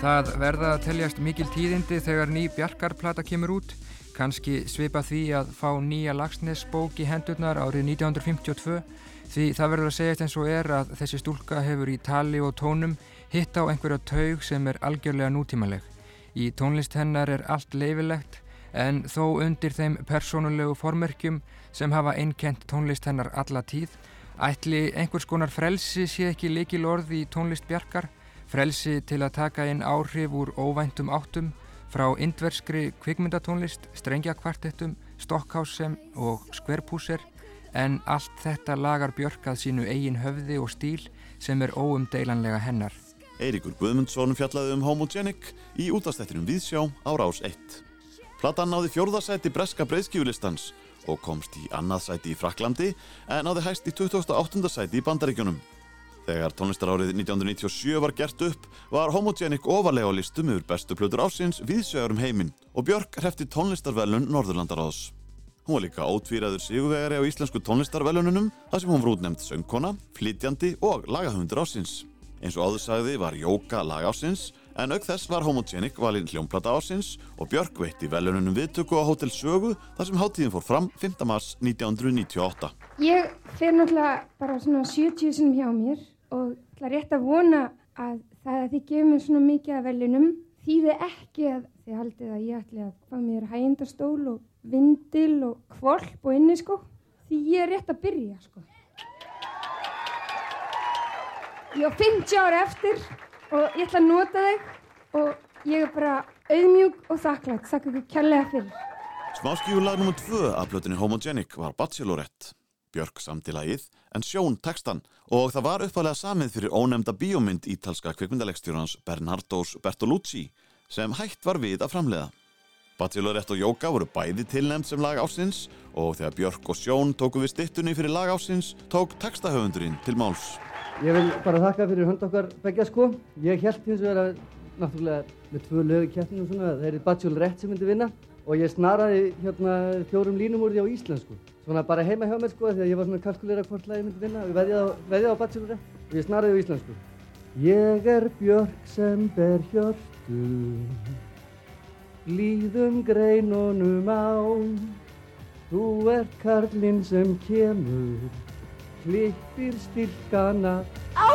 Það verða að teljast mikil tíðindi þegar ný Bjarkarplata kemur út, kannski svipa því að fá nýja Lagsnesbók í hendurnar árið 1952, því það verður að segjast eins og er að þessi stúlka hefur í tali og tónum hitt á einhverja taug sem er algjörlega nútímaleg. Í tónlist hennar er allt leifilegt, en þó undir þeim persónulegu formerkjum sem hafa einkent tónlist hennar alla tíð, ætli einhvers konar frelsi sé ekki líkil orð í tónlist Bjarkar, frelsi til að taka inn áhrif úr óvæntum áttum frá indverskri kvikmyndatónlist, strengjakvartettum, stokkhásem og skverpúser en allt þetta lagar Björk að sínu eigin höfði og stíl sem er óumdeilanlega hennar. Eiríkur Guðmundsson fjallaði um Homogenic í útastættinum Víðsjá á Rás 1. Platan náði fjórðasæti breska breyðskjúlistans og komst í annað sæti í Fraklandi en náði hæst í 28. sæti í Bandaríkjunum. Þegar tónlistarárið 1997 var gert upp var Homogenic ofalega á listum yfir bestu plötur ásins viðsjögur um heiminn og Björk hrefti tónlistarvelun Norðurlandaráðs. Hún var líka ótvíraður sigurvegari á íslensku tónlistarvelununum þar sem hún var útnefnd söngkona, flytjandi og lagahundur ásins. Eins og áður sagði var Jóka lag ásins en auk þess var Homogenic valinn hljómplata ásins og Björk veitti velununum viðtöku á Hotel Sögu þar sem háttíðin fór fram 5. mars 1998. Ég fer náttúrulega bara svona 70 sinum hjá mér og ætla rétt að vona að það að þið gefur mér svona mikið af veljunum þýði ekki að þið haldið að ég ætli að fá mér hægindastól og vindil og kvolp og inni sko því ég er rétt að byrja sko. Ég á 50 ára eftir og ég ætla að nota þig og ég er bara auðmjúk og þakklægt, þakka ykkur kærlega fyrir. Smáskífulag nr. 2 af plötunni Homogenic var Bachelorette. Björk samti lagið en Sjón textan og það var uppalega samið fyrir ónefnda bíómynd ítalska kvikmyndalegstjórnans Bernardos Bertolucci sem hægt var við að framleiða. Bachelorette og Jóka voru bæði tilnefnd sem lag ásins og þegar Björk og Sjón tóku við stittunni fyrir lag ásins tók textahöfundurinn til máls. Ég vil bara þakka fyrir hönd okkar begja sko. Ég held hins vegar að náttúrulega með tvö lög í keppninu og svona, það er Bachelorette sem myndi vinna og ég snaraði hérna fjórum línum úr því á íslensku. Svona bara heima hjá mér sko því að ég var svona að kalkulera hvort lagi myndi vinna og á, veðjaði á Bachelorette og ég snaraði á íslensku. Ég er björk sem ber hjörtu, líðum greinunum á, þú ert karlinn sem kemur, klippir stilkana. Á!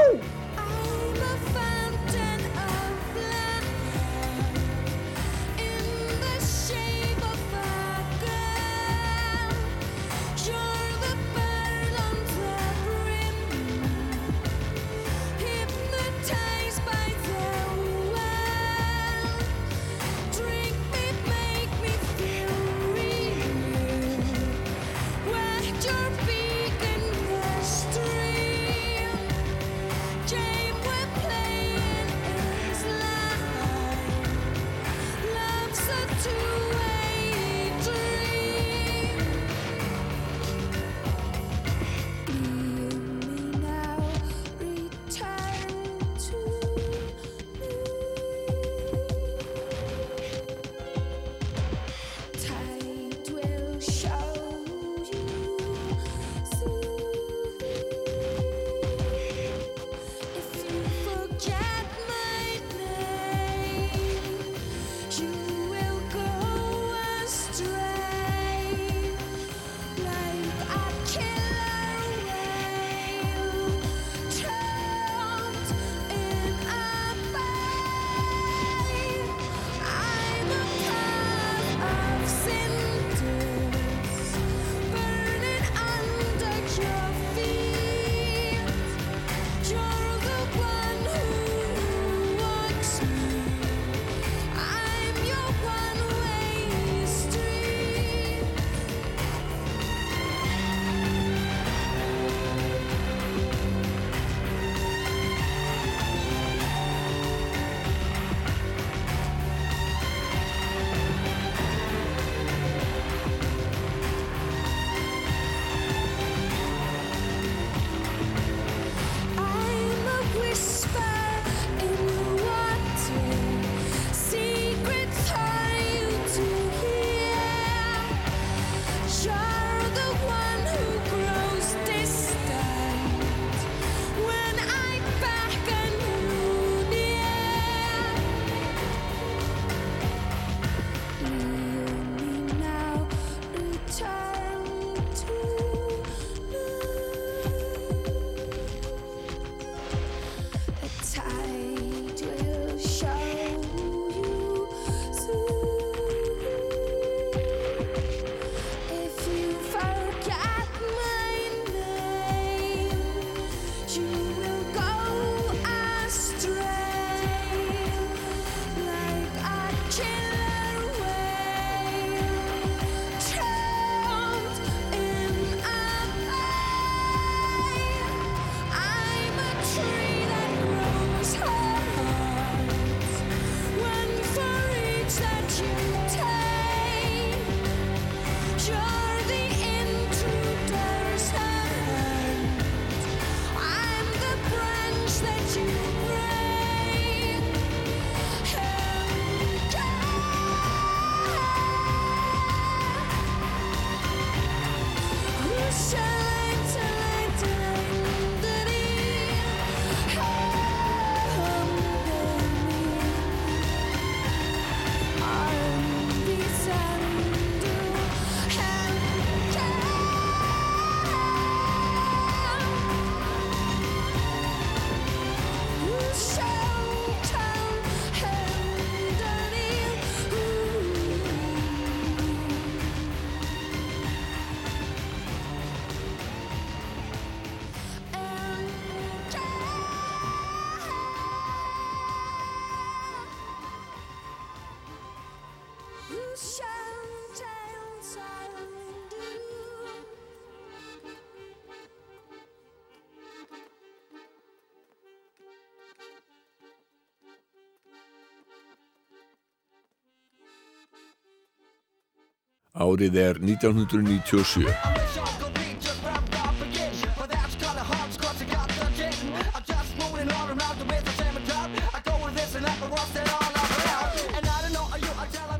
Árið er 1997.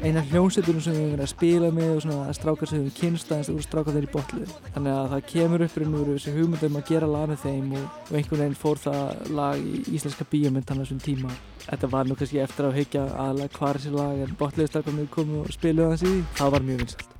eina hljómsveitunum sem við höfum verið að spila með og svona strákar sem við höfum kynst aðeins og strákar þeir í botlu þannig að það kemur upp raun og veru þessi hugmyndum að gera lag með þeim og, og einhvern veginn fór það lag í íslenska bíómynd hann á þessum tíma þetta var nú kannski eftir að haukja aðalega hvar þessi lag en botluðistrákarnir komu og spiluðu hans í því. Það var mjög vinsalt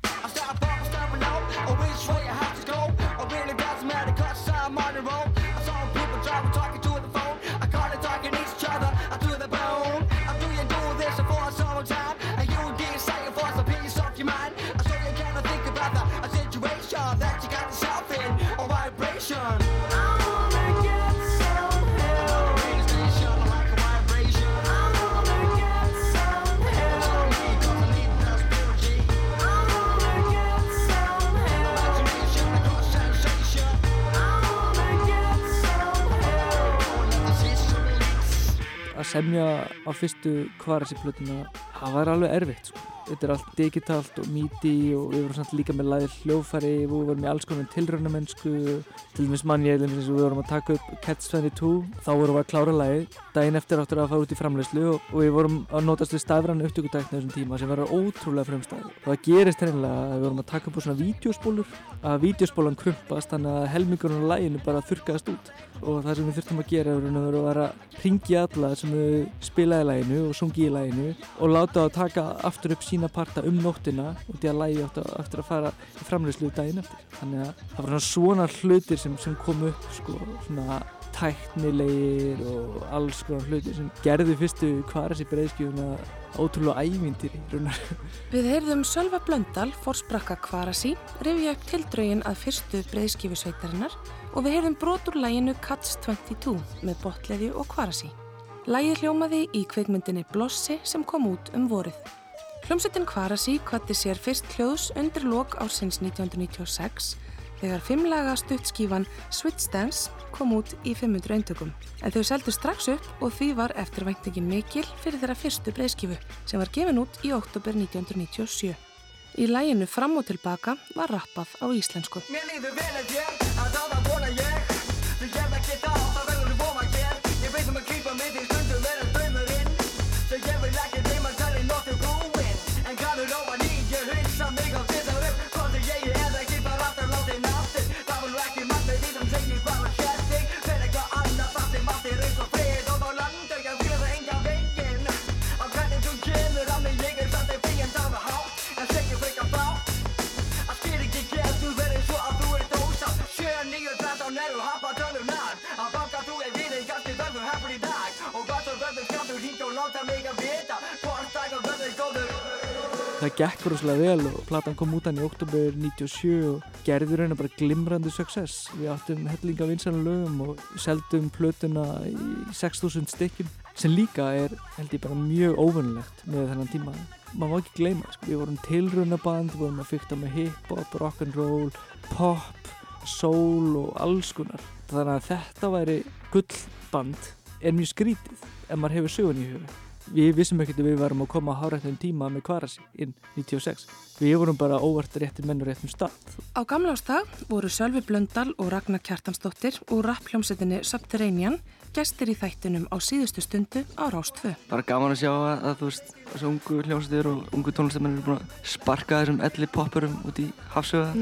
að semja á fyrstu kvarasi plötuna það var alveg erfitt sko. þetta er allt digitalt og midi og við vorum líka með læðir hljófæri við vorum í alls konar tilraunamennsku. Til dæmis mann ég við vorum að taka upp Cats 22 þá vorum við að klára læði daginn eftir áttur að fara út í framleyslu og, og við vorum að notast við stafrann upptökutækna þessum tíma sem var ótrúlega fremstæð og það gerist hennilega að við vorum að taka upp svona vídeospólur að vídeospólan krumpast þannig að helmingurinn og það sem við þurftum að gera var að að ringja alla sem spilaði læginu og sungi í læginu og láta það að taka aftur upp sína parta um nóttina og því að lægi aftur að fara í framleyslu daginn eftir þannig að það var svona hlutir sem, sem kom upp sko, svona tæknilegir og alls konar hlutir sem gerði fyrstu hvaðar þessi breyðskjöfuna ótrúlega ævintýri raunar. Við heyrðum Sölva Blöndal, fórsprakka Kvarasi, rifja upp tildrögin að fyrstu breyðskjöfusveitarinnar og við heyrðum brotur læginu Cats 22 með botleði og Kvarasi. Lægið hljómaði í kveikmyndinni Blossi sem kom út um vorið. Hljómsveitin Kvarasi kvatti sér fyrst hljóðs undir lok ársins 1996 þegar fimmlaga stuttskífan Switch Dance kom út í 500 eintökum. En þau seldu strax upp og því var eftirvæntingin mikil fyrir þeirra fyrstu breyðskífu sem var gefin út í oktober 1997. Í læginu Fram og tilbaka var rappað á íslensku. Það gekk rosalega vel og platan kom út hann í oktober 97 og gerði og bara glimrandi success. Við áttum hellinga vinsana lögum og seldum plötuna í 6000 stykkjum sem líka er held ég bara mjög óvennilegt með þennan tíma. Maður má ekki gleyma, sko. við vorum tilraunaband, við vorum að fykta með hip-hop, rock'n'roll, pop, soul og alls konar. Þannig að þetta væri gullband er mjög skrítið ef maður hefur sögun í huga. Við vissum ekkert að við varum að koma á hárættum tíma með Kvarasi inn 96. Við vorum bara óvart réttir menn og réttum stað. Á gamlástag voru Sölvi Blöndal og Ragnar Kjartansdóttir úr rappljómsettinni Subterranean gestir í þættinum á síðustu stundu á Rástfö. Bara gaman að sjá að, að þú veist, þessu ungu hljómsveitir og ungu tónlistamenn eru búin að sparka þessum elli poppurum út í hafsöða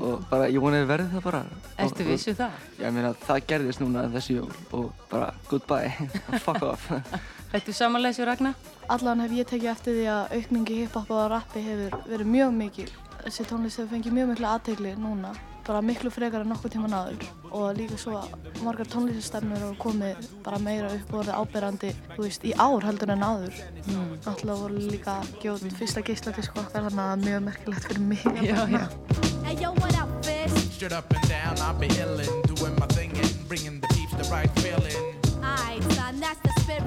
og bara, ég vonaði verði það bara. Ertu Og- vissu það? Ég meina, það gerðist núna þessi jól og bara, goodbye, fuck off. Ertu samanlega sér Ragnar? Allan hef ég tekið eftir því að aukningi hip-hop og rappi hefur verið mjög mikil. Þessi tónlist hefur fengið mjög miklu aðtegli núna, bara miklu frekar en nokkuð tíma náður. Og líka svo að margar tónlistastefnur hefur komið bara meira upp og orðið áberandi, þú veist, í ár heldur en áður. Mm. Náttúrulega voru líka gjóð fyrsta geisladisk okkar, þannig að mjög merkilegt fyrir mig. Já, já. Hey yo, what up, Fizz? Straight up and down, I be illin', doing my thing and bringing the peeps the right feeling.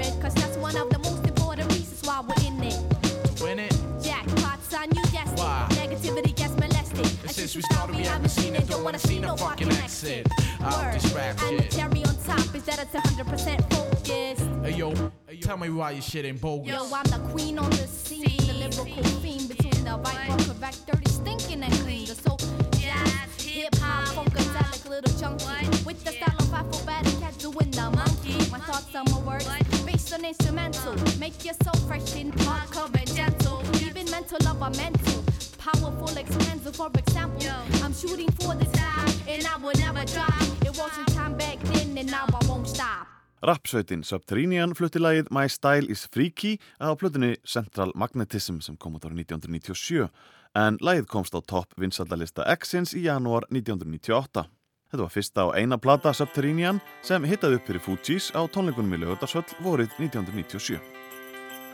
Alright, son, that's the spirit, cause that's one of the most important reasons why we're in it. Win it, Jackpot, son, you guessed Why? Negativity gets molested. and since we started, we haven't seen it, don't wanna see no fucking exit. Out this rap And the cherry on top is that it's 100% focused. Hey yo, hey, yo, tell me why your shit ain't bogus. Yo, I'm the queen on the scene, the lyrical fiend between the right from correct, dirty, stinking and clean. The soul jazz, hip hop, funkadelic, little chunky. With the style of alphabetic, cat doing the monkey. My thoughts on my words, based on instrumental. Make your soul fresh in hardcore and gentle. Even mental of a mental. Powerful, expensive, for example. I'm shooting for the sky, and I will never drop. It wasn't time back then, and now I won't stop. Rapsveitin Subterranean flutti lagið My Style is Freaky á plötunni Central Magnetism sem kom út árið 1997 en lagið komst á topp vinsaldalista X-ins í janúar 1998. Þetta var fyrsta og eina plata Subterranean sem hittaði upp fyrir Fugees á tónleikunum í lögutarsvöll vorið 1997.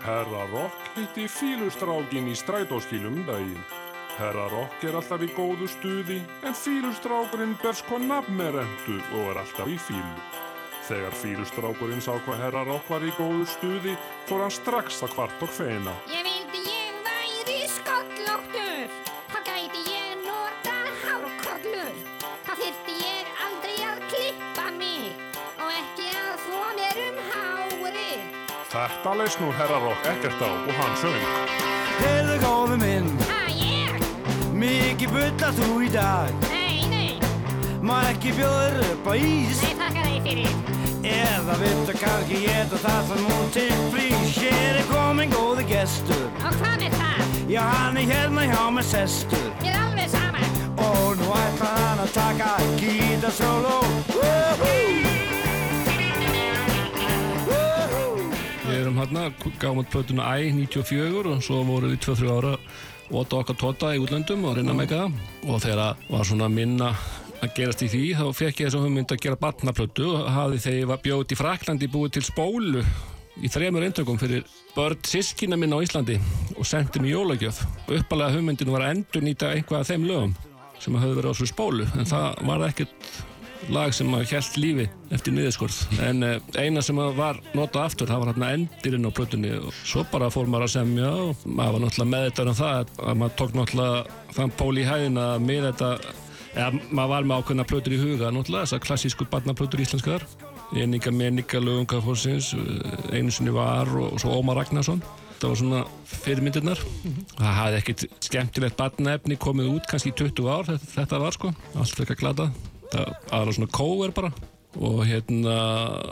Herra Rock hitti fílustrákin í strætóskílum um daginn. Herra Rock er alltaf í góðu stuði en fílustrákurinn ber sko nafn með rentu og er alltaf í fílu. Þegar fílustrákurinn sá hvað Herra Rock var í góðu stuði fór hann strax að kvart og feina. Þetta leist nú Herra Rock ekkert á og hann söng. Heyrðu góðu minn. Ha, ég? Mikið bullar þú í dag. Nei, nei. Má ekki bjóður upp á ís? Nei, þakka þig fyrir. Eða viltu kannski geta það sem hún til frís Hér er komin góði gestur. Og hvað er það? Já, hann er hérna hjá með sestur. Ég er alveg saman Og nú ætlar hann að taka gítarsóló. Við gáum út plötuna Æ 94 og svo vorum við 2-3 ára Óta okkar tóta í útlöndum og reyna með það og þegar var svona minna að gerast í því þá fekk ég þess að hugmynd að gera barnaplötu og hafði þegar ég var bjóð í Fraklandi búið til spólu í þremur eintökum fyrir börn sískina minn á Íslandi og sendi mér jólagjöf. Og uppalega hugmyndin var að endur nýta einhvað af þeim lögum sem hafði verið á svo spólu en það var ekkert lag sem að hjælt lífi eftir niðurskurð. En eh, eina sem að var notað aftur það var hérna endirinn á plötunni. Og svo bara fór maður að semja og maður var náttúrulega meðvitað um það að maður tók náttúrulega þann pól í hæðina með þetta eða maður var með ákveðna plötur í huga náttúrulega þessar klassísku barnaplötur íslenskar. Eninga Meninga Lögunga Fórsins einu sinni var og svo Ómar Ragnarsson. Þetta var svona fyrirmyndirnar. Það hafði ekkert skemmtilegt barnaefni komið út kannski í 20 ár þetta, þetta var sko, allt fyrir að glata aðra svona kóver bara og hérna,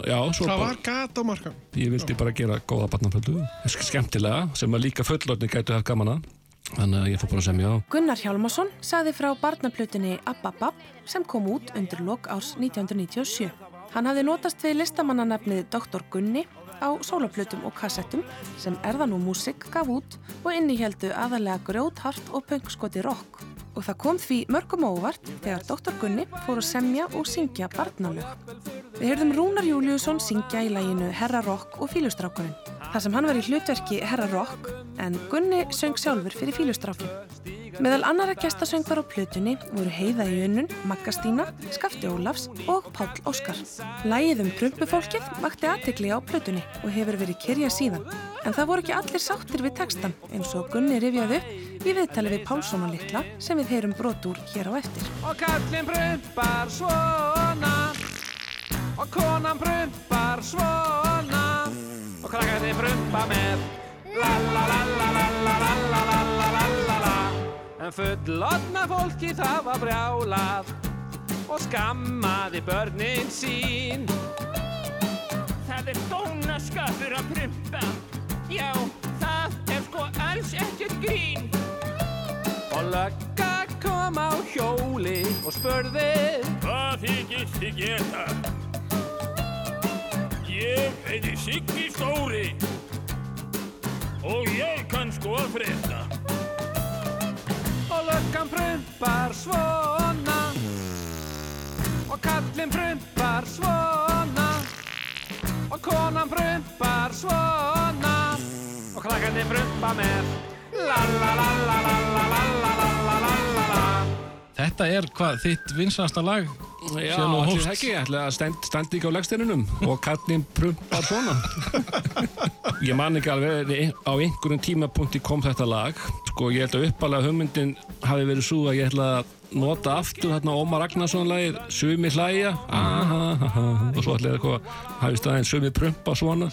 já svo Það bara, var gat á markan. ég vildi bara gera góða barnaföldu, skemmtilega sem að líka fullorðni gætu haft gaman að þannig að ég fór bara að semja á Gunnar Hjálmarsson sagði frá barnaplutinni Abba sem kom út undir lok árs 1997. Hann hafði notast við listamannanefnið Dr. Gunni á sólaplutum og kassettum sem Erðan og Músik gaf út og innihjeldu aðalega grjóthart og pöngskoti rock. Og það kom því mörgum óvart þegar Dr. Gunni fór að semja og syngja barnalög. Við heyrðum Rúnar Júliusson syngja í læginu Herra Rock og Fílustrákurinn. Það sem hann var í hlutverki Herra Rock en Gunni söng sjálfur fyrir Fílustrákin. Meðal annara gestasöngvar á plötunni voru Heiða í Unnun, Magga Stína, Skafti Ólafs og Páll Óskar. Lægið um prumpufólkið vakti aðtegli á plötunni og hefur verið kyrja síðan. En það voru ekki allir sáttir við textan eins og Gunni rifjaði upp í viðtali við Pálsson og Littla sem við heyrum brot úr hér á eftir. Og kallinn prumpar svona Og konan prumpar svona Og krakkarnir prumpa með La la la la la la la la la la la la la En fullotna fólki það var brjálað Og skammaði börnin sín Það er dónaskapur að prumpa Já, það er sko alls ekkert grín Og lögga kom á hjóli og spurði Hvað þykist þið geta? Ég heiti Siggi Stóri Og ég kann sko að frétta Og löggan prumpar svona Og kallinn prumpar svona Og konan prumpar svona Og krakkarnir prumpa með La la la la la la la la la la la la la Þetta er hvað þitt vinsasta lag Já, allir hófst. það ekki, ætla að stend, standi ekki á legsteinunum og kallin prumpar svona. ég man ekki alveg, á einhverjum tímapunkti kom þetta lag. Sko, ég held að uppalega hugmyndin hafi verið svo að ég ætla að nota aftur hérna Ómar Ragnarsson lagið Sumi hlæja og svo ætla ég eitthvað hafi staðinn Sumi prumpa svona.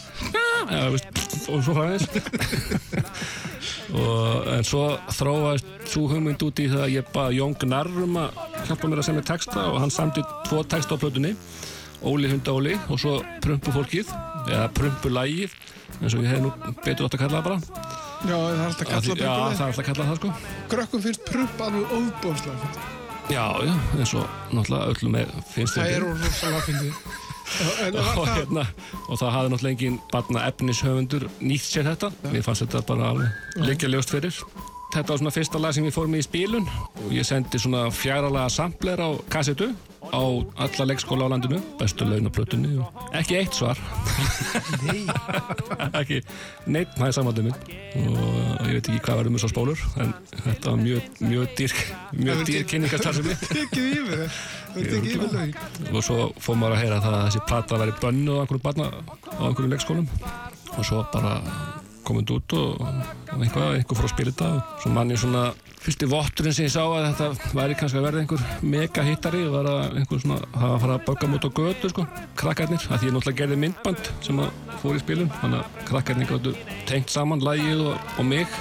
Ja, veist, og svo fræðis en svo þróaðist svo hugmynd út í það að ég bað Jón Gnarr um að hjálpa mér að semja texta og hann samti tvo texta á plötunni Óli hunda Óli og svo Prumpu fólkið eða Prumpu lægið eins og ég hef nú betur átt að kalla það bara Já, það er alltaf kallað Já, það er alltaf að kalla það sko. Krökkum finnst prump alveg óbóðslega fyndið. Já, já, eins og náttúrulega öllum finnst Það fyndið. er. En var og, það, hérna, og það hafði náttúrulega engin barna efnishöfundur nýtt sér þetta. Mér fannst þetta bara alveg liggja ljóst fyrir. Þetta var svona fyrsta lag sem ég fór með í spílun og ég sendi svona fjáralaga sampler á kassetu á alla leikskóla á landinu bestu laun á plötunni og ekki eitt svar. Ekki neitt það er samvældið minn og ég veit ekki hvað verður með svo spólur en þetta var mjög, mjög dýr mjög dýr kynningastarfsemi tekið yfir það. Það tekið yfir lögin. og svo fór maður að heyra það að þessi plata væri bönnu á einhverju barna á einhverju leikskólum. Og svo bara komið út og, og einhvað, einhver fór að spila þetta. Og svo mann ég svona fyrsti votturinn sem ég sá að þetta væri kannski að verða einhver mega hittari og var að einhver svona hafa að fara að bögga mút á götu sko, krakkarnir, að því ég náttúrulega gerði myndband sem að fór í spilun, þannig að krakkarnir gáttu tengt saman lagið og, og mig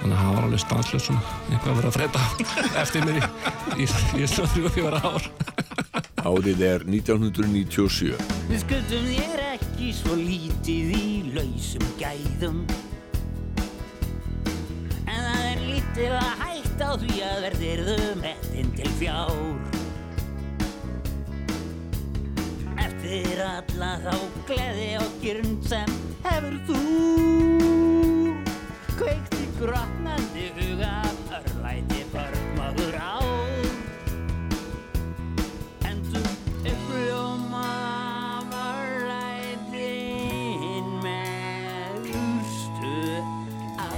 þannig að það var alveg stanslöst svona. Einhvað að vera að freda eftir mér í, í, í, í svona þrjú og fjóra ár Árið er 1997. Við skuldum þér ekki svo lítið í lausum gæðum. En það er lítið að hætta á því að verðirðum réttin til fjár. Eftir alla þá gleði og gyrnd sem hefur þú. Kveikt grotnandi huga örlæti börnmaður á Endum uppljóma varlætin meðustu á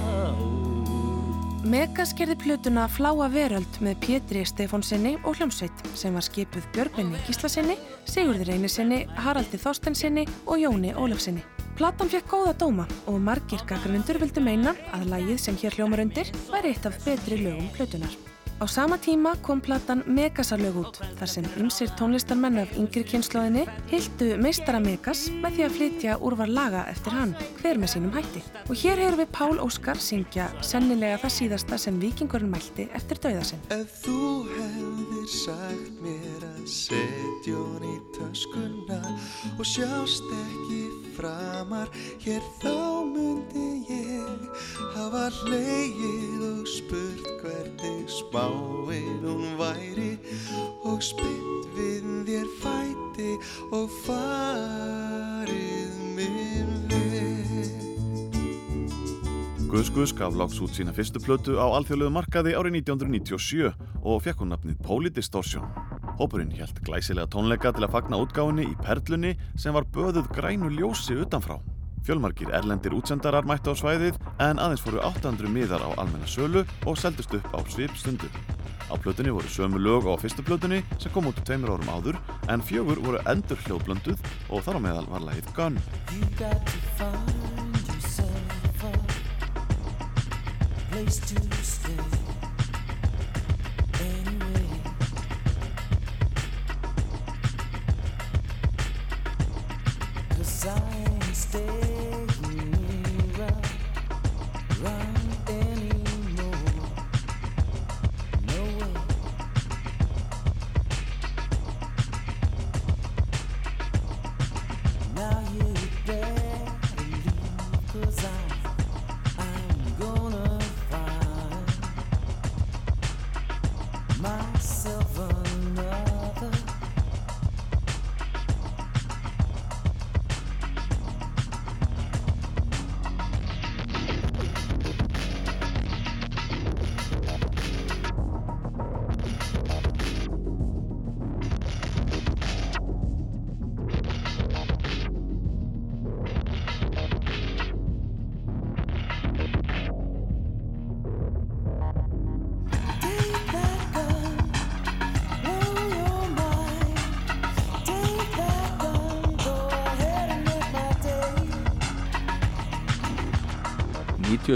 Megas gerði plötuna Fláa veröld með Pétri Stefánsinni og hljómsveit sem var skipuð Björgvinni Gíslasinni, Sigurði Reynisinni, Haraldi Þorstensinni og Jóni Ólafsinni. Platan fekk góða dóma og margir gaggrinundur vildu meina að lagið sem hér hljómar undir væri eitt af betri lögum plötunar. Á sama tíma kom platan Megasalög út þar sem ymsir tónlistarmenn af yngri kynnslóðinni hildu meistara Megas með því að flytja úrvar laga eftir hann, hver með sínum hætti. Og hér heyrum við Pál Óskar syngja sennilega það síðasta sem vikingurinn mælti eftir dauðasinn. Ef þú hefðir sagt mér að setja hún í töskuna og sjást ekki framar hér þá myndi ég hafa leið og spurt hvernig spáin hún væri og spyrt við þér fæti og farið minn veg Guðs Guðs gaf loks út sína fyrstu plötu á alþjóðlegu markaði árið 1997 og fekk hún nafnið Polydistortion. Hópurinn hélt glæsilega tónleika til að fagna útgáfinni í Perlunni sem var böðuð grænu ljósi utanfrá. Fjölmargir erlendir útsendarar mættu á svæðið en aðeins fóru 800 miðar á almenna sölu og seldust upp á svipstundu. Á plötunni voru sömu lög á fyrstu plötunni sem kom út tveimur árum áður en fjögur voru endur hljóðblönduð og þar á meðal var lagið Gun. You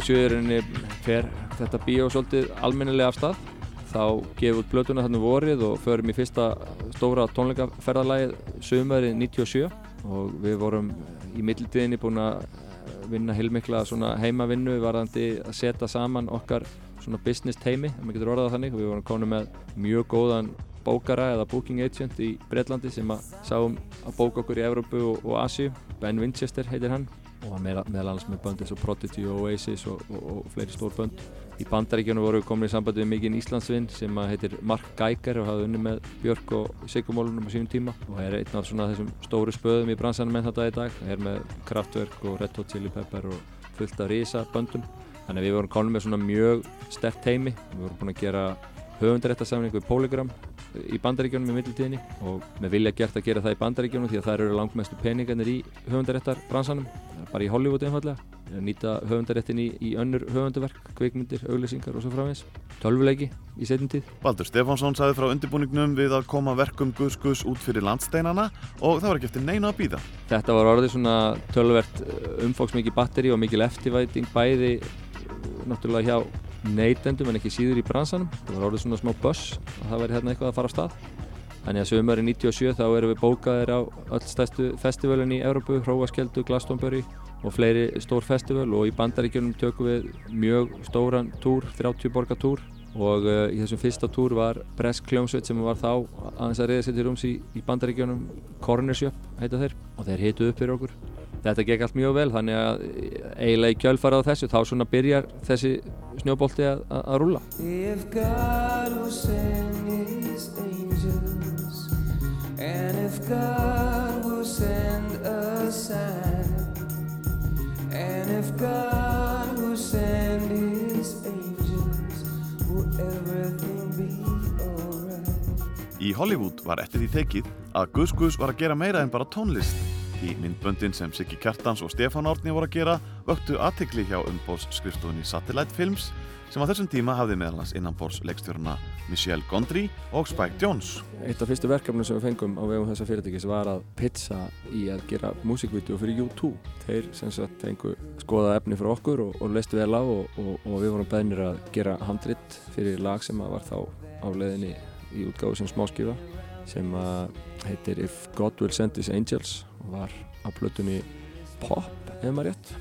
97-erinni fer þetta bíó svolítið almennilega af stað þá gefum við blötuna þannig vorið og förum í fyrsta stóra tónleikaferðalagið sömarið 97 og við vorum í mittildiðinni búin að vinna heilmikla heimavinnu varðandi að setja saman okkar svona business teimi, ef maður getur orðað þannig. Við vorum komin með mjög góðan bókara eða booking agent í Breitlandi sem að sáum að bóka okkur í Evrópu og, og Asíu. Ben Winchester heitir hann og hann meðal, meðal annars með bönd eins og Prodigy og Oasis og, og, og fleiri stór bönd. Í bandaríkjunum voru við komin í sambandi við mikinn Íslandsvinn sem heitir Mark Geiger og hafði unni með Björk og Sigurmólunum á sínum tíma og er einn af svona þessum stóru spöðum í bransanum enn þetta í dag. Það er með Kraftwerk og Red Hot Chili Pepper og fullt af risa böndum. Þannig við vorum komin með svona mjög sterkt heimi. Við vorum búin að gera höfundaréttasamning við Polygram í bandaríkjónum í mittiltíðinni og með vilja gert að gera það í bandaríkjónum því að það eru langmestu peningarnir í höfundaréttar bransanum, bara í Hollywood einfallega nýta höfundaréttin í, í önnur höfundaverk, kvikmyndir, auglýsingar og svo framins tölvuleiki í setjum tíð. Baldur Stefánsson sagði frá undirbúningnum við að koma verkum Gus Gus út fyrir landsteinana og það var ekki eftir neina að býða. Þetta var orðið svona tölvert umfóksmikið batteri og mikil eftirvæting bæði eh, náttúrulega hjá neytendum en ekki síður í bransanum. Það var orðið svona smá buss og það væri hérna eitthvað að fara á stað. Þannig að sömurinn 97 þá erum við bókaðir á öll stærstu festivalin í Európu, Hróaskjöldu, Glastonbury og fleiri stór festival og í bandaríkjunum tökum við mjög stóran túr, 30 borga túr og uh, í þessum fyrsta túr var Bresk Kljómsveit sem var þá aðeins að reyða sér til rúms í, í bandaríkjunum Corner Shop heita þeir og þeir hitu upp fyrir okkur. Þetta gekk allt mjög vel þannig að eiginlega í kjölfarað á þessu þá svona byrjar þessi snjóbolti að, að, að rúlla. If God will send his angels And if God will send a sign And if God will send his angels Will everything be alright Í Hollywood var eftir því tekið að Gus Gus var að gera meira en bara tónlist. Í myndböndin sem Siggi Kjartans og Stefán Árni voru að gera vöktu aðtikli hjá umbóðsskrifstofunni Satellite Films sem á þessum tíma hafði meðal hans innanbórs leikstjórna Michelle Gondry og Spike Jones. Eitt af fyrstu verkefnum sem við fengum á vegum þessa fyrirtækis var að pizza í að gera músikvídeó fyrir U2. Þeir sem sagt fengu skoða efni fyrir okkur og, og leistu vel á og, og, og við vorum beðnir að gera handrit fyrir lag sem var þá á leiðinni í útgáðu sem smáskifa sem að heitir If God Will Send His Angels og var á plötunni Pop, ef maður rétt.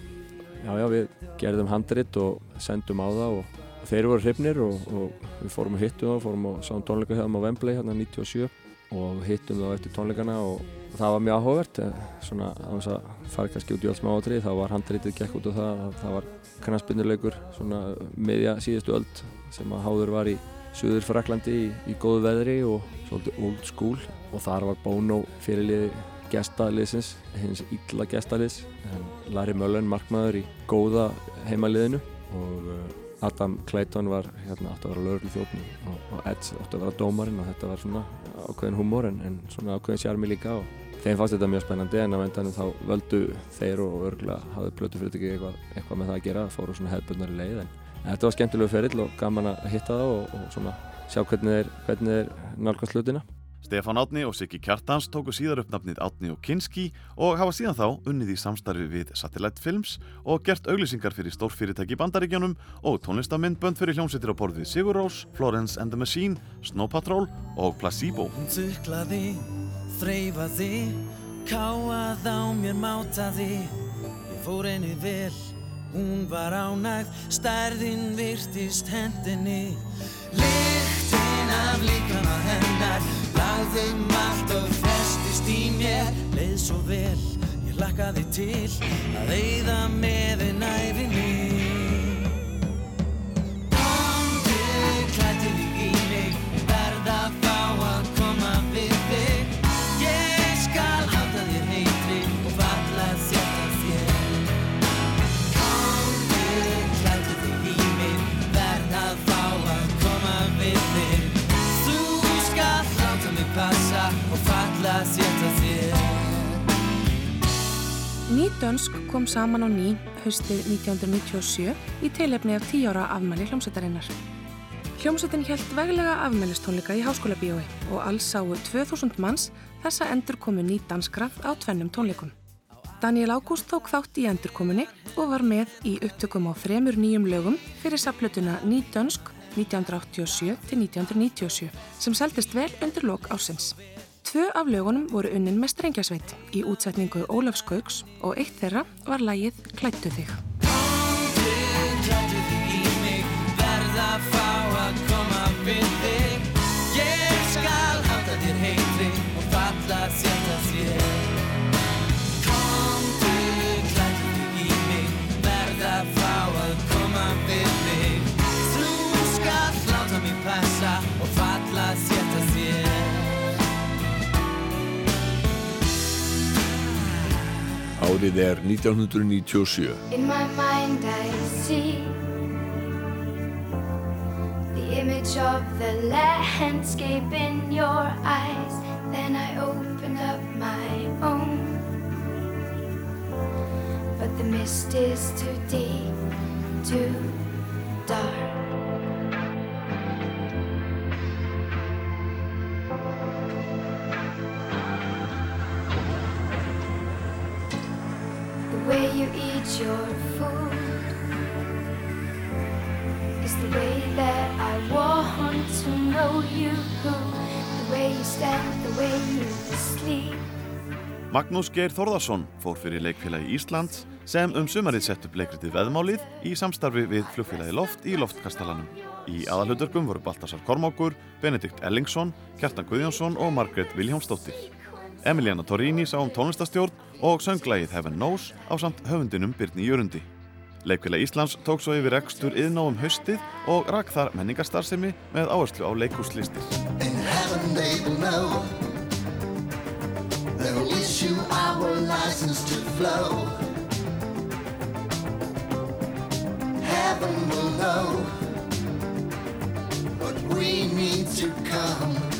Já, já, við gerðum handrit og sendum á það og þeir voru hrifnir og, og við fórum að hittum það, fórum og sáum tónleika þeim á Wembley hérna 97 og hittum það eftir tónleikana og það var mjög áhugavert, svona á þess að fara kannski út í allt smáatrið, þá var handritið gekk út á það að það var knastbynduleikur svona miðja síðustu öld sem að háður var í Suður Fraklandi í, í góðu veðri og svolítið old school. Og þar var Bono fyrirliði gestaliðsins, hins illa gestaliðs Larry Mullen markmaður í góða heimaliðinu. Og uh, Adam Clayton var hérna átti að vera lögurlu þjófni og, og Eds átti að vera dómarinn og þetta var svona ákveðin humor en, en svona ákveðin sjarmi líka og þeim fannst þetta mjög spennandi en á endanum þá völdu þeir og örgulega hafði plötu fyrir ekki eitthvað, eitthvað með það að gera fóru svona hefðbundari leið en þetta var skemmtilegu ferill og gaman að hitta það og, og svona sjá hvernig þeir, hvernig þeir nálgast hlutina. Stefán Átni og Siggi Kjartans tóku síðar upp nafnið Átni og Kinski og hafa síðan þá unnið í samstarfi við Satellite Films og gert auglýsingar fyrir stórfyrirtæki í bandaríkjónum og tónlistamindbönd fyrir hljómsveitir á borð við Sigur Rós, Florence and the Machine, Snow Patrol og Placebo. Hún tuklaði, þreifaði, káað á mér mátaði. Ég fór henni vel, hún var ánægð, stærðin virtist hendinni. Lyktin af líkama hennar, lagðum allt og festist í mér. Leið svo vel, ég lakkaði til að eyða með einn æfinni Komdu, þig í mig, verð að fá að koma Ný dönsk kom saman á ný haustið 1997 í tilefni af 10 ára afmæli hljómsveitarinnar. Hljómsveitin hjælt veglega afmælistónleika í háskóla bíói og alls sáu 2000 manns þessa endurkomu ný danskra á tvennum tónleikum. Daniel Ágúst tók þátt í endurkomunni og var með í upptökum á þremur nýjum lögum fyrir saplutuna Ný dönsk 1987 til 1997 sem seldist vel undir lok ásins. Tvö af lögunum voru unnin með strengjasveit í útsetningu Ólafs Gauks og eitt þeirra var lægið Klættu þig. Klæddu þig í mig, verð að fá að koma við Árið er 1997. In my mind I see the image of the landscape in your eyes. Then I open up my own. But the mist is too deep, too dark. You eat your food is the way that I want to know you. The way you stand, the way you sleep. Magnús Geir Þórðarsson fór fyrir leikfélagi Íslands sem um sumarið sett upp leikritið Veðmálið í samstarfi við flugfélagi Loft í Loftkastalanum. Í aðalhuturkum voru Baltasar Kormákur, Benedikt Ellingsson, Kjartan Guðjónsson og Margrét Vilhjámsdóttir. Emiliana Torrini sá um tónlistastjórn og sönglægið Heaven Knows á samt höfundinum Byrni Jörundi. Leikfélag Íslands tók svo yfir rekstur yðná um haustið og rak þar menningarstarfsemi með áherslu á leikúslistir. Heaven will know But we need to come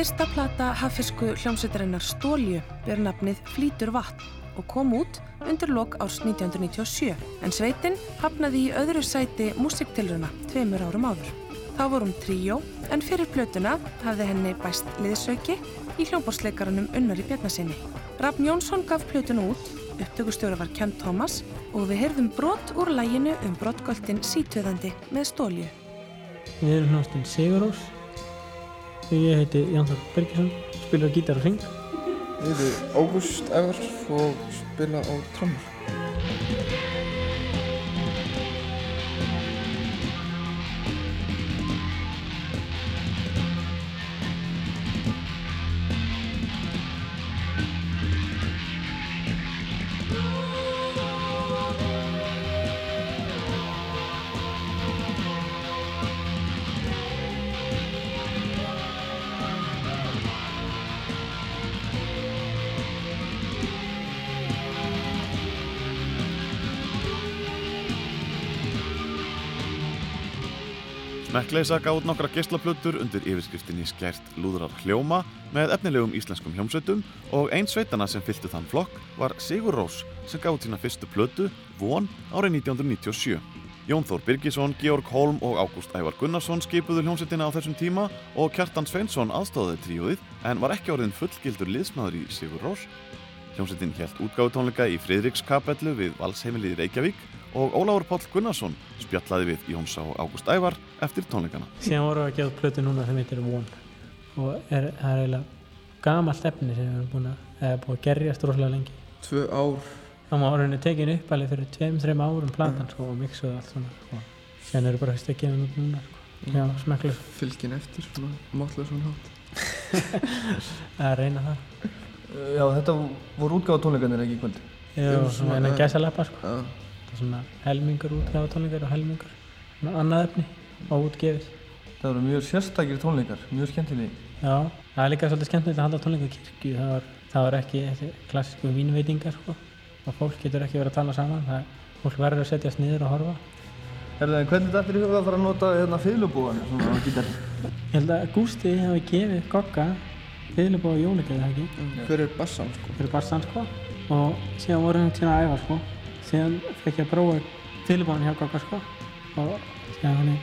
Fyrsta plata hafisku hljómsveitarinnar Stólju ber nafnið Flýtur vatn og kom út undir lok árs 1997 en sveitin hafnaði í öðru sæti músiktilruna tveimur árum áður. Þá voru hún tríó en fyrir plötuna hafði henni bæst liðsauki í hljómborsleikaranum Unnari Bjarnasinni. Rafn Jónsson gaf plötuna út, upptökustjóra var Ken Thomas og við heyrðum brot úr læginu um brotgöldin sítöðandi með Stólju. Við erum hljómsdinn Sigurós Ég heiti Ján Þór Bergesson, spilar gítar og syng. Ég heiti Ágúst Ævar og spila á trommur. Smekkleisa gáð nokkra geislaplutur undir yfirskriftinni Skært lúðrar hljóma með efnilegum íslenskum hljómsveitum og ein sveitana sem fylgtu þann flokk var Sigur Rós sem gáð sína fyrstu plötu, Von, árið 1997. Jón Þór Birgisson, Georg Holm og Ágúst Ævar Gunnarsson skipuðu hljómsveitina á þessum tíma og Kjartan Sveinsson aðstóðaði tríóðið en var ekki orðin fullgildur liðsmaður í Sigur Rós. Hljómsveitin held útgáfutónleika í Friðrikskapellu við Valsheimilið Reykjavík og Ólafur Páll Gunnarsson spjallaði við Jónsa og Ágúst Ævar eftir tónleikana. Síðan vorum við að gefa plötu núna sem heitir Von og er, það er eiginlega gamalt efni sem við erum búin að, að gerjast rosalega lengi. Tvö ár. Það var orðinni tekin upp alveg fyrir tveim, þreim árum platan sko og mixuð allt svona og síðan eru bara fyrst að gefa út núna sko. Já, smekklega. Fylgin eftir, svona, máttlega svona hátt. að reyna það. Já, þetta voru útgáða tónleikarnir ekki í kvöld? Já, svona en að gæsa lappa sko. Já. Það er svona helmingur útgáða tónleikar og helmingur svona annað efni og útgefið. Það voru mjög sérstakir tónleikar, mjög skemmtilegi. Já, það er líka svolítið skemmtilegt að halda tónleika í kirkju. Það var, það var ekki klassísku vínveitingar sko. og fólk getur ekki verið að tala saman það, fólk verður að setjast niður og horfa Herðu, en hvernig þetta er í huga að fara að nota hérna fiðlubúan svona á gítarinn? Ég held að Gústi hefði gefið Gogga fiðlubóð og jólageið það ekki Fyrir bassan sko Fyrir bassan sko og síðan voru til að æfa sko síðan fekk ég að prófa fiðlubóðan hjá Gogga sko. Og síðan hann er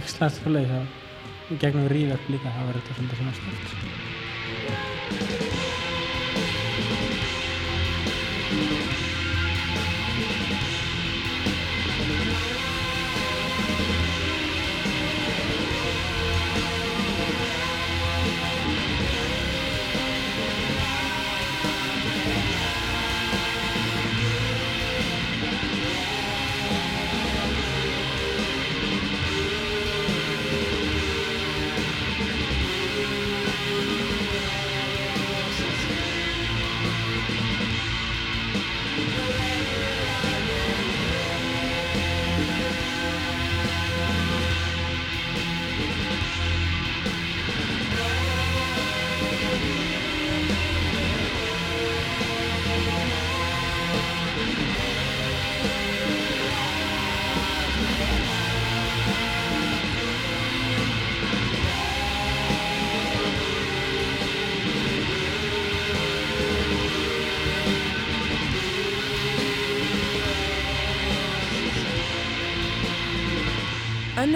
ekslaðast fyrir leið þá gegnum ríverk líka það var þetta svolítið svona stort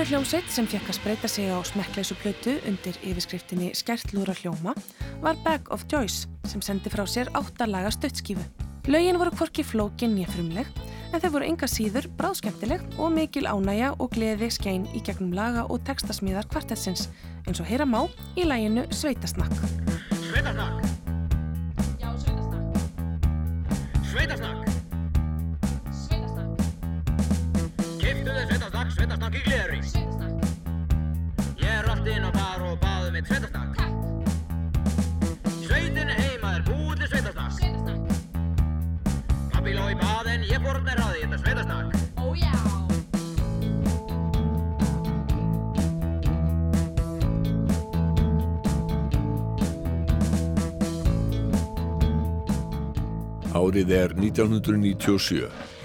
hljómsveit sem fekk að spreita sig á smekkleysu plötu undir yfirskriftinni Skertlúra hljóma var Bag of Joys sem sendi frá sér áttalaga stuttskífu. Lögin voru hvorki flókin nýja frumleg en þau voru enga síður bráðskemmtileg og mikil ánægja og gleði skein í gegnum laga og textasmíðar kvartetsins eins og heyra má í læginu Sveitasnakk. Sveitasnakk. Já, sveitasnakk. Sveitasnakk. Sveitasnakk. Kiftu þið sveitasnakk í gleri. Ég er allt inn á bar og baðu mitt sveitasnakk Í sveitinni heima er búið til Sveitasnakk Pappi ló í bað en ég fór með ráði í þetta sveitasnakk Ó já Árið er 1997.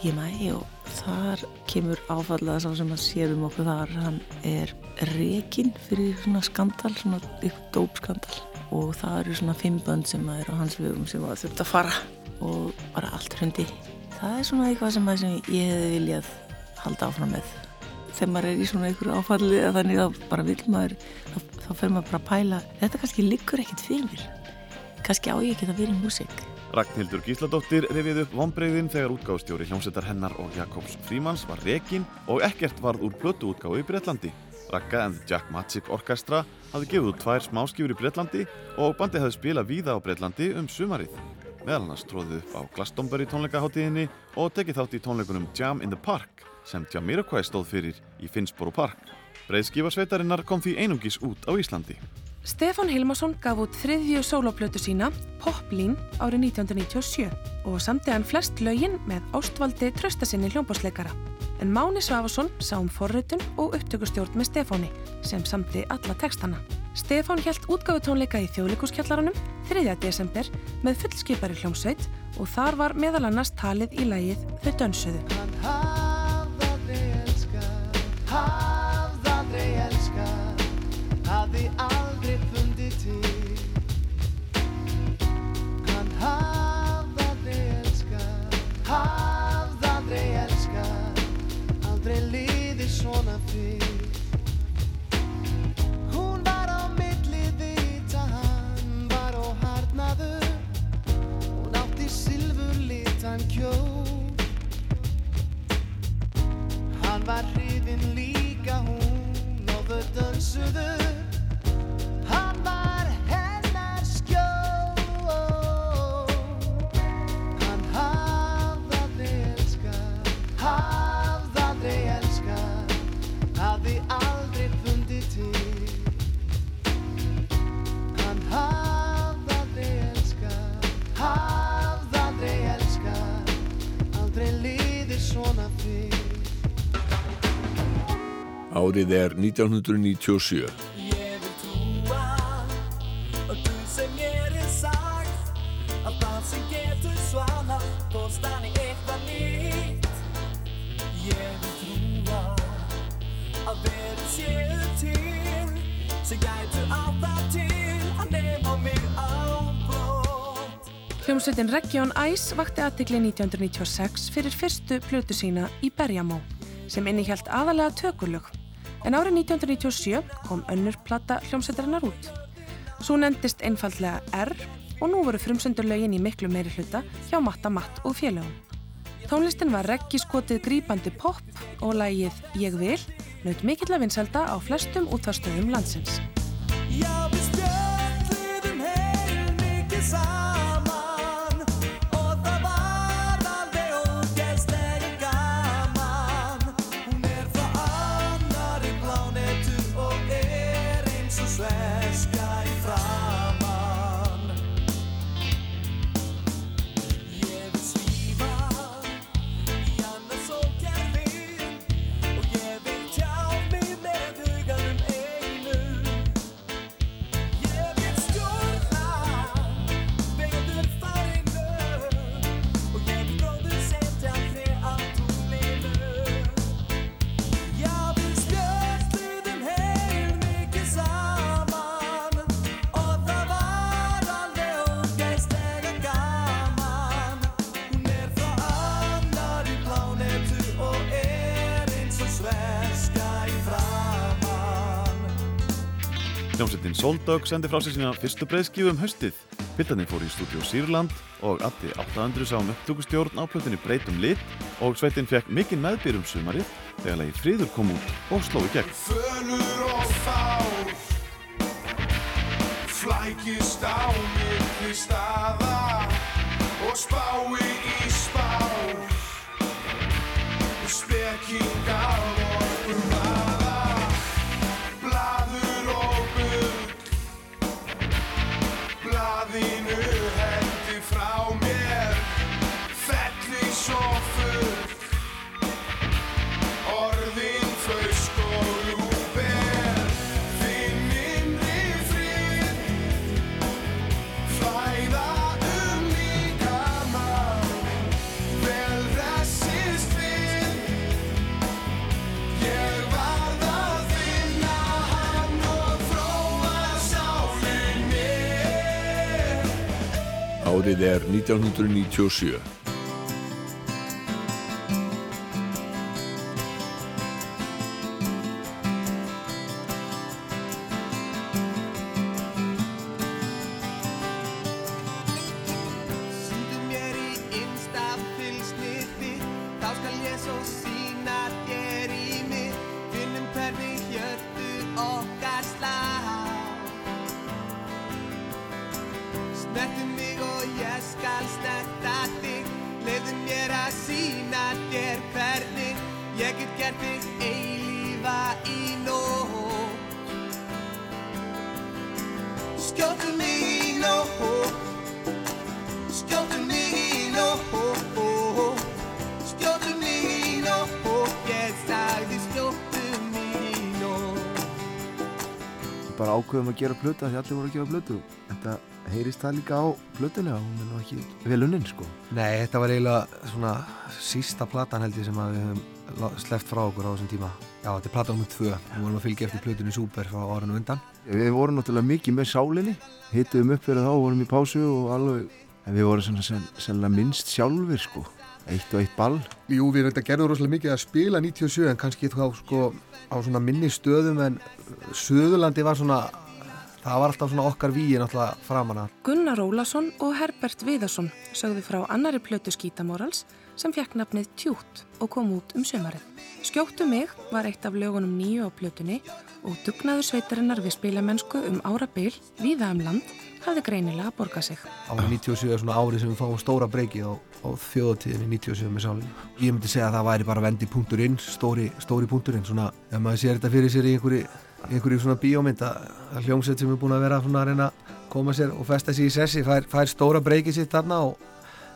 á IMI og þar kemur áfallega sá sem að sér um okkur þar, hann er rekinn fyrir svona skandal, svona ykkur dópskandal og það eru svona fimm bönd sem að eru á hans vegum sem að þurft að fara og bara allt hrundi. Það er svona eitthvað sem, að sem ég hefði viljað halda áfram með. Þegar maður er í svona ykkur áfalli eða þannig að bara vil maður, þá, þá fer maður bara að pæla, þetta kannski liggur ekkit fyrir. Kannski á ég ekki að vera í músík. Ragnhildur Gísladóttir rifið upp vonbreyðin þegar útgáfstjóri hljómsveitar hennar og Jakobs Frímans var rekin og ekkert varð úr blötu útgáfu í Breitlandi. Ragga and Jack Magic Orchestra hafði gefið út tvær smáskjúri í Breitlandi og bandið hafði spilað víða á Breitlandi um sumarið. Meðal annars tróðið upp á Glastonbury tónleikaháttíðinni og tekið þátt í tónleikunum Jam in the Park sem Jamiroquai stóð fyrir í Finnsboro Park. Breiðskífarsveitarinnar kom því einungis út á Íslandi. Stefán Hilmarsson gaf út þriðju sóloplötu sína, Poplín, árið 1997 og samti hann flest lögin með ástvaldi tröstasinni hljómbásleikara. En Máni Svafarsson sá um forritun og upptökustjórn með Stefáni sem samti alla textana. Stefán hjælt útgáfutónleika í þjóðlíkuskjallaranum 3. desember með fullskipari hljómsveit og þar var meðal annars talið í lægið Þau dönsuðu. Hafði elskað, hafði aldrei elskað Hafði aldrei aldrei liði svona fyrr. Hún var á milliði í tann var á harnadur Hún átti silfur litan kjól. Hann var hrifin líka hún og þau dansuðu Hann var mig á brott Hljómsveitin Region Ice vakti aðtikli 1996 fyrir fyrstu plötu sína í Berjamó sem innihjalt aðalega tökulög en árið 1997 kom önnur plata hljómsveitarinnar út. Svo nefndist einfallega R og nú voru frumsöndurlögin í miklu meiri hluta hjá Matta Matt og félögum. Tónlistin var reggiskotið grípandi pop og lægið Ég vil naut mikill að vinselda á flestum útvarstöðum landsins. Soldog sendi frá sér sína fyrstu breyðskífu um haustið. Piltarnir fóru í stúdíu Sýrland og Addi 800 sá um upptökustjórn á plötunni Breytum lit og sveitin fekk mikinn meðbyr um sumarið þegar lagi Fríður kom út og sló í gegn. Fölur og fár Flækist á milli staða Og spái í spár Spekingar Árið er 1997. ákveðum að gera plötu því allir voru að gera plötu þetta heyrist það líka á plötunni að hún er nú ekki vel unnin sko Nei, þetta var eiginlega svona sísta platan held ég sem að við höfum sleppt frá okkur á þessum tíma. Já, þetta er platan nummið tvö. Við vorum að fylgja eftir plötunni Super frá árinu undan. við vorum náttúrulega mikið með sálinni hittuðum upp fyrir þá, vorum í pásu og alveg en við vorum svona sen, sennilega minnst sjálfur sko eitt og eitt ball Jú, við reynda gerðum rosalega mikið að spila 97 en kannski þá sko á svona minni stöðum en Suðurlandi var svona, það var alltaf svona okkar víi náttúrulega framan að. Gunnar Ólason og Herbert Viðarsson sögðu frá annari plötu Skítamorals sem fekk nafnið Tjút og kom út um sömarið. Skjóttu mig var eitt af lögunum nýju á plötunni og dugnaður sveitarinnar við spilamennsku um árabil víða um land hafði greinilega borgað sig. Árið 97 er svona árið sem við fáum stóra breykið á, á þjóðatíðinni 97 með sálinni. Ég myndi segja að það væri bara vendi punkturinn, stóri, stóri punkturinn, svona ef maður sér þetta fyrir sér í einhverju, einhverju svona bíómynd að, að hljómsveit sem er búin að vera svona að reyna að koma sér og festa sér í sessi, fær, fær stóra breykið sitt þarna og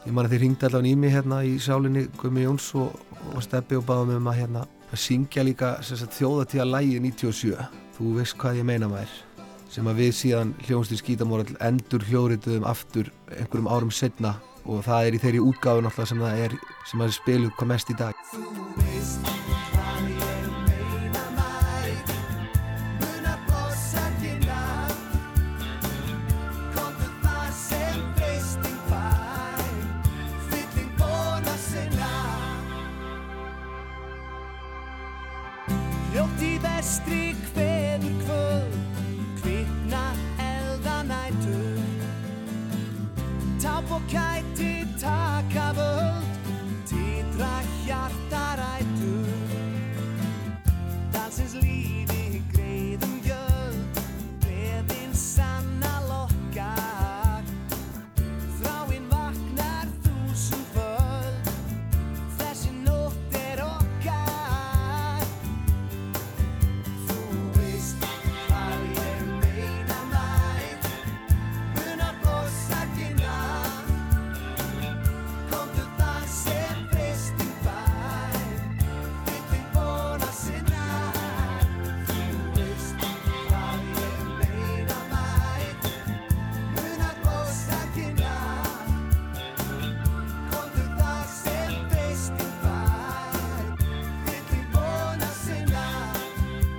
ég man að þið ringdi allavega í mig hérna í sálinni Gumi Jóns og, og Steppi og báðum um að hérna að syngja líka þjóðatíða lægi 97 þú veist hvað ég meina maður sem að við síðan hljóðumstil skítamórall endur hljóðrituðum aftur einhverjum árum setna og það er í þeirri útgáfu náttúrulega sem það er sem að er spiluð hvað mest í dag. Það Ljótt í vestri kveður kvöld boca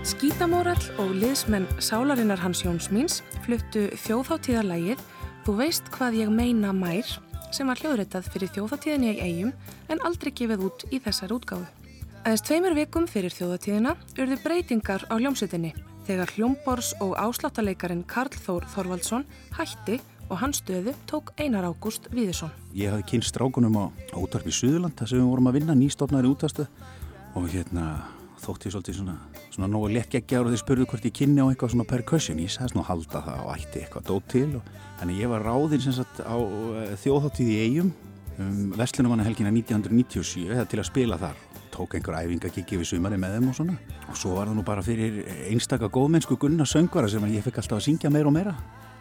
Skítamórall og liðsmenn Sálarinnar Hans Jóns míns fluttu þjóðháttíðarlægið Þú veist hvað ég meina mær sem var hljóðritað fyrir þjóðháttíðinni í eigum en aldrei gefið út í þessar útgáfu. Aðeins tveimur vikum fyrir þjóðháttíðina urðu breytingar á hljómsutinni þegar hljómbors og ásláttarleikarin Karl Þór Þorvaldsson hætti og hans stöðu tók Einar Ágúst Víðisson. Ég hafði kynst strákunum á útvarpi Suðurland þar sem við vorum að vinna nýstofnaður útvastu og hérna þótti ég svolítið svona, svona nógu lekkjækjar og þeir spurðu hvort ég kynni á eitthvað svona percussion. Ég sagðist nú halda það og ætti eitthvað dót til og þannig ég var ráðinn sem sagt á uh, þjóðháttíð í eigum um, Vestlunumanna helgina 1997 eða til að spila þar. Tók einhver æfingagiggi við sumari með þeim og svona. Og svo var það nú bara fyrir einstaka góðmennsku gunna söngvara sem ég fekk alltaf að syngja meira og meira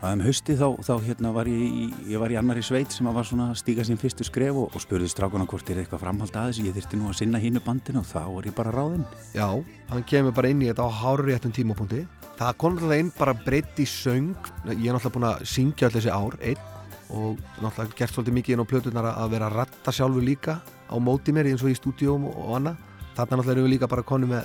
að um hausti þá, þá hérna var ég, í- ég var í annari sveit sem var svona að stíga sín fyrstu skref og, og spurði strákuna hvort er eitthvað framhald aðeins. Ég þyrfti nú að sinna hínu bandinu og þá var ég bara ráðinn. Já, hann kemur bara inn í þetta á háréttum tímapunkti. Það kom náttúrulega inn bara breytt í söng. Ég er náttúrulega búin að syngja all þessi ár einn og náttúrulega gert svolítið mikið inn á plötunar að vera að ratta sjálfur líka á móti mér eins og í stúdíum og annað. Þarna náttúrulega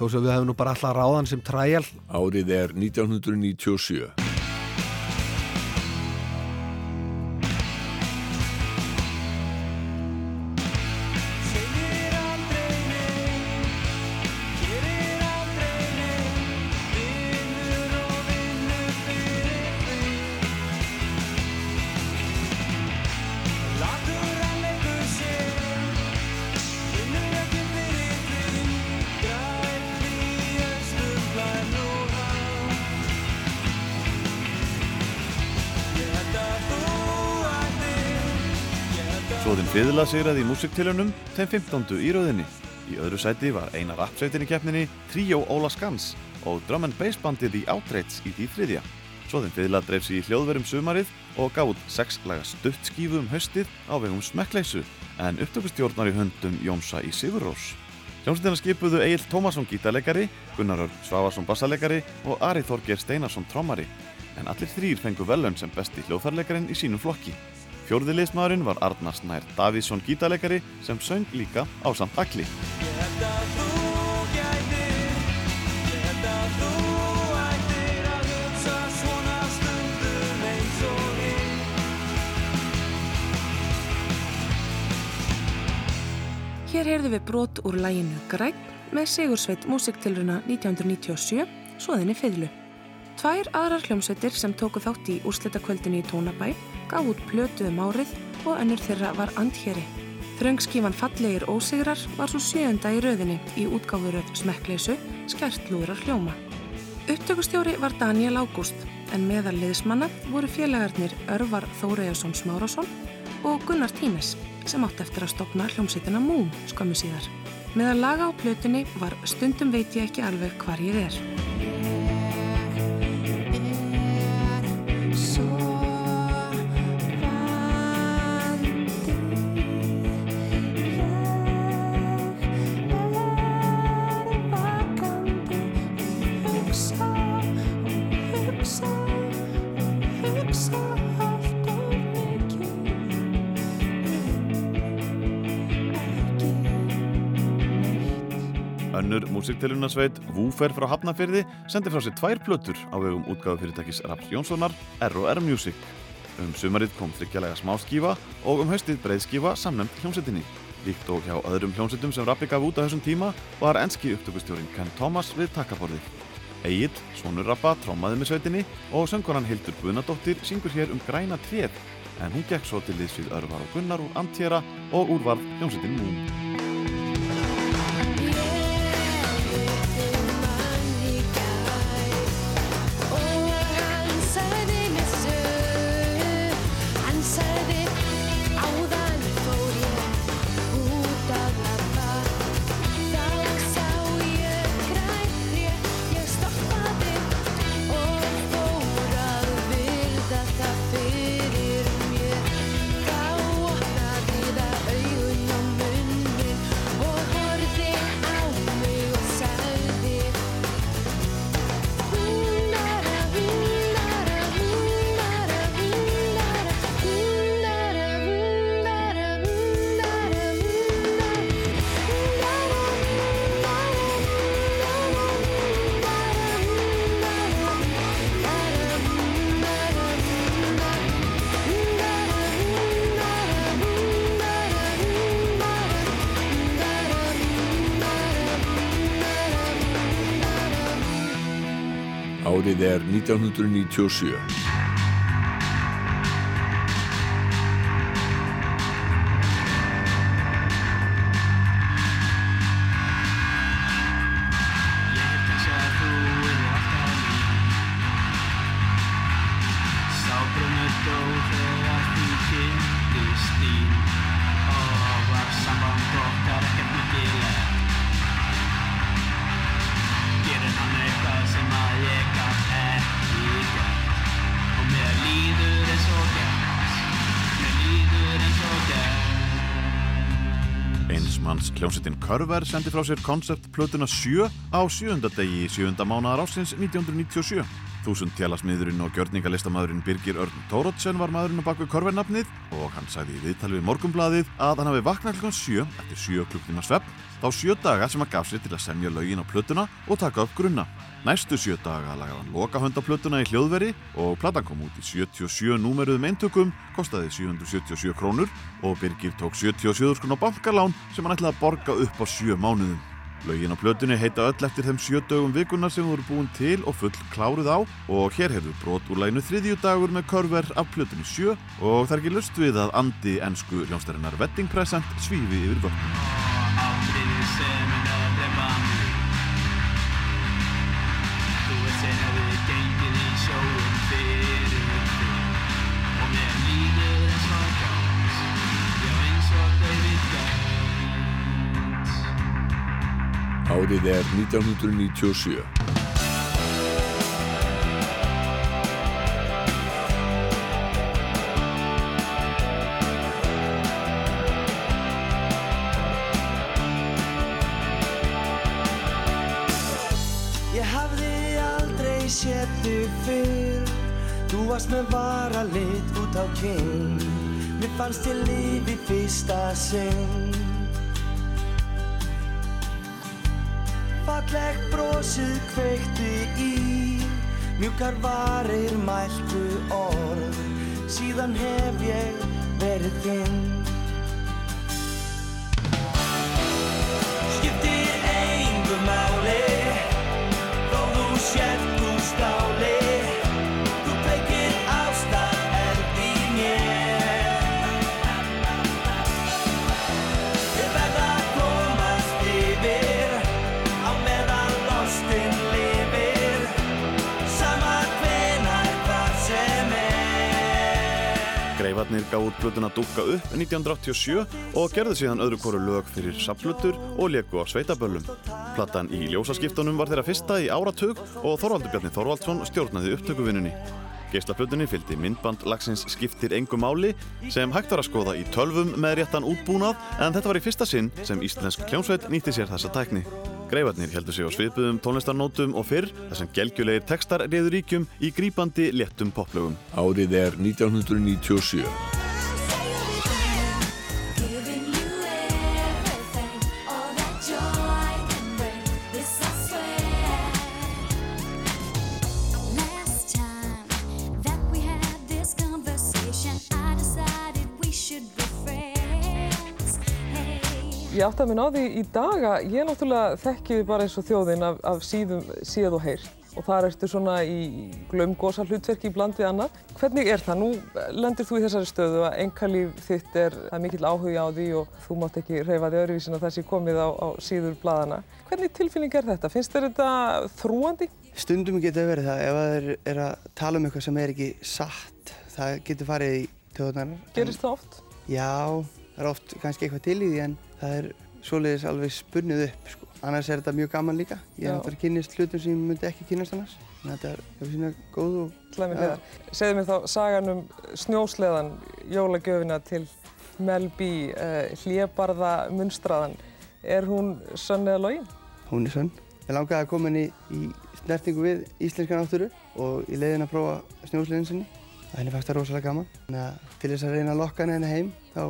þó sem við hefum nú bara alltaf ráðan sem træjal Árið er 1997. fiðla sigraði í músiktilunum þeim 15. í rauðinni. Í öðru sæti var eina rappsveitin í keppninni Tríó Óla Skans og drum and bass bandið í Outrates í því þriðja. Svo þeim fiðla dreif sig í hljóðverum sumarið og gáð sex laga stutt skífu um haustið á vegum smekkleysu en upptökustjórnar í höndum Jónsa í Sigurrós. Hljómsveitina skipuðu Egil Tómasson gítarleikari, Gunnar Örn Svavarsson bassalegari og Ari Þorger Steinarsson trommari en allir þrýr fengu velun sem besti hljóðfærleikarin í sínum flokki. Fjórði liðsmaðurinn var Arnar Snær Davíðsson gítarleikari sem söng líka á samt ég Hér heyrðum við brot úr læginu Græn með Sigursveit músiktilruna 1997, svoðinni Fiðlu. Tvær aðrar hljómsveitir sem tóku þátt í úrslitakvöldinu í Tónabæ gaf út plötu um árið og önnur þeirra var Andhéri. Þröngskífan Fallegir ósigrar var svo sjöunda í röðinni í útgáfuröð Smekkleysu skært lúðrar hljóma. Upptökustjóri var Daniel Ágúst en meðal liðsmanna voru félagarnir Örvar Þórejason Smárasson og Gunnar Tínes sem átt eftir að stopna hljómsveitina Múm skömmu síðar. Meðal laga á plötunni var Stundum veit ég ekki alveg hvar ég er. Önnur músiktilunarsveit, Woofer frá Hafnafyrði, sendi frá sér tvær plötur á vegum útgáðu fyrirtækis Raps Jónssonar, R&R Music. Um sumarið kom þryggjalega smáskífa og um haustið breiðskífa samnefnd hljómsveitinni. Líkt og hjá öðrum hljómsveitum sem Rappi gaf út á þessum tíma var enski upptökustjórin Ken Thomas við takkaborðið. Egil, svonur Rappa, trommaði með sveitinni og söngonan Hildur Guðnadóttir syngur hér um græna tréð en hún gekk svo til liðs við Örvar og Gunnar úr Antjera og úrvarð hljómsveitin Moon. Er 1997. Körver sendi frá sér konceptplötuna 7 á sjöunda degi í sjöunda mánaðar ásins 1997. Þúsund tjálasmiðurinn og gjörningalistamaðurinn Birgir Örn Tórótsen var maðurinn á baku Körvernafnið og hann sagði í viðtali við morgumblaðið að hann hafi vaknað klukkan 7 eftir 7 klukktíma svepp þá 7 daga sem hann gaf sér til að semja lögin á plötuna og taka upp grunna. Næstu 7 daga lagaði hann lokahönd á plötuna í hljóðveri og platan kom út í 77 númeruðum eintökum, kostaði 777 krónur og Birgir tók 77 skrún á bankalán sem hann ætlaði að borga upp á 7 mánuðum. Lögin á plötunni heita öll eftir þeim sjö dögum vikunar sem voru búin til og full kláruð á. Og hér hefur brot úr læginu þriðju dagur með körver af plötunni sjö. Og það er ekki lust við að andi ensku hljónstærinar Wedding Present svífi yfir vötnum. Aldrei sem en að drepa mig Þú veist sem hefur gengið í sjóum fyrir þig. Og mér líður Árið er 1997. Ég hafði aldrei þig fyrr. Þú varst með varalit út á kinn. Mér fannst ég líf í fyrsta sinn Brosið kveikti í Mjúkar varir mæltu orð. Síðan hef ég verið þinn Greifarnir gaf út plötuna Dúkka upp 1987 og gerðu síðan öðru koru lög fyrir saplutur og leku á sveitaböllum. Platan í ljósaskiptunum var þeirra fyrsta í áratug og Þorvaldur Bjarni Þorvaldsson stjórnaði upptökuvinnunni. Geislaflutunni fylgdi myndband lagsins skiptir engu máli sem hægt var að skoða í tölvum með réttan útbúnað en þetta var í fyrsta sinn sem íslensk hljómsveit nýtti sér þessa tækni. Greifarnir heldur sig á sviðbuðum tónlistarnótum og fyrr þar sem gelgjulegir textar reyður ríkjum í grípandi léttum poplögum. Árið er 1997. Ég átti að minn á því í dag að ég náttúrulega þekki þið bara eins og þjóðin af, af síðum séð og heyrt og þar ertu svona í glömgósa hlutverki í bland við annað. Hvernig er það? Nú lendir þú í þessari stöðu að engalíf þitt er, það er mikill áhuga á því og þú mátt ekki reyfa því öðruvísin að það sé komið á, á síður bladana. Hvernig tilfinning er þetta? Finnst þér þetta þrúandi? Stundum getur verið það ef það er, er að tala um eitthvað sem er ekki satt. Það getur farið í töðunar. Gerist það oft? Já, það er oft kannski eitthvað til í því en það er svoleiðis alveg spunnið upp. Sko. Annars er þetta mjög gaman líka. Ég Já. hef náttúrulega kynnist hlutum sem ég myndi ekki kynnast annars. Að þetta er hefur sína góð og... Hliðar. Segðu mér þá sagan um snjósleðan, jólagjöfina til Mel B, uh, hlébarða munstraðan. Er hún sönn eða login? Hún er sönn. Ég langaði að koma henni í snertingu við íslenska náttúru og í leiðin að prófa snjósliðin sinni. Henni fannst það rosalega gaman. Að til þess að reyna að lokka henni heim þá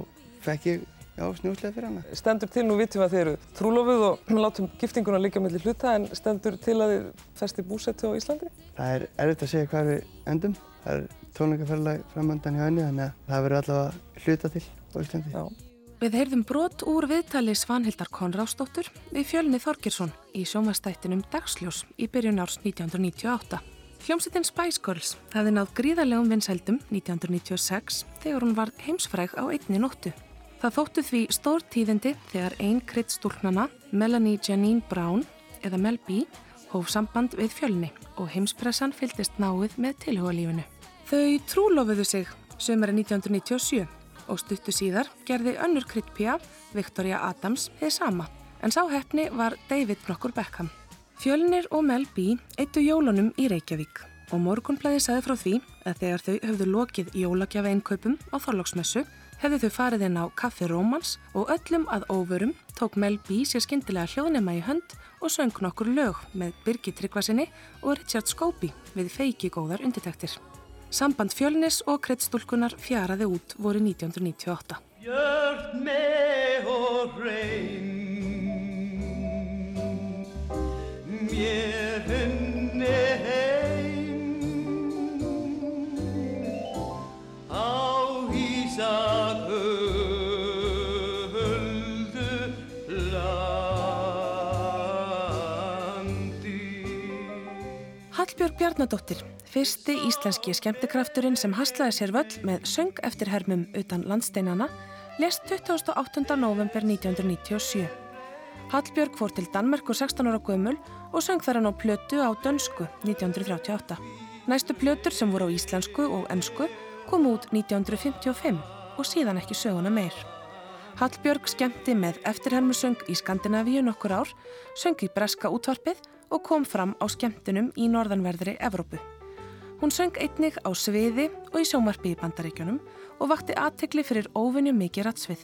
fekk ég já, snjósliða fyrir hana. Stendur til, nú vitum við að þið eru trúlofuð og við látum giftinguna liggja mellir hluta en stendur til að þið festi búsettu á Íslandi? Það er erfitt að segja hvað við endum. Það er tónleikaferðalag framöndan hjá henni þannig að það verður allavega hluta til á Íslandi. Já. Við heyrðum brot úr viðtali Svanhildar Konráðsdóttur við Fjölni Þorgirsson í sjónvastættinum Dagsljós í byrjun árs 1998. Hljómsveitin Spice Girls hefði náð gríðarlegum vinsældum 1996 þegar hún var heimsfræg á einni nóttu. Það þóttu því stór tíðindi þegar ein krydd stúlknana, Melanie Janine Brown eða Mel B, hóf samband við Fjölni og heimspressan fylgdist náið með tilhugalífinu. Þau trúlofuðu sig sömari 1997 og stuttu síðar gerði önnur kryddpía, Victoria Adams, þið sama. En sá hefni var David Nokkur Beckham. Fjölnir og Mel B eittu jólunum í Reykjavík og morgunblæði saði frá því að þegar þau höfðu lokið jólagjafa einnkaupum á Þorlóksmessu hefðu þau farið inn á Kaffi Rómans og öllum að óvörum tók Mel B sér skyndilega hljóðnema í hönd og söng nokkur lög með Birgit Tryggvasinni og Richard Scobie við feiki góðar undirtektir. Samband fjölnis og kreddstúlkunar fjaraði út voru 1998. Björn með og reyn Mér henni Bjarnadóttir, fyrsti íslenski skemmtikrafturinn sem haslaði sér völl með söng eftir hermum utan landsteinana, lest 28. november 1997. Hallbjörg fór til Danmerkur 16 ára gömul og söng þar hann á plötu á dönsku 1938. Næstu plötur sem voru á íslensku og ensku kom út 1955 og síðan ekki söguna meir. Hallbjörg skemmti með eftirhermusöng í Skandinavíu nokkur ár, söng í breska útvarpið og kom fram á skemmtunum í norðanverðri Evrópu. Hún söng einnig á sviði og í sjómarpi í bandaríkjunum og vakti aðtekli fyrir óvinni mikið ratsvið.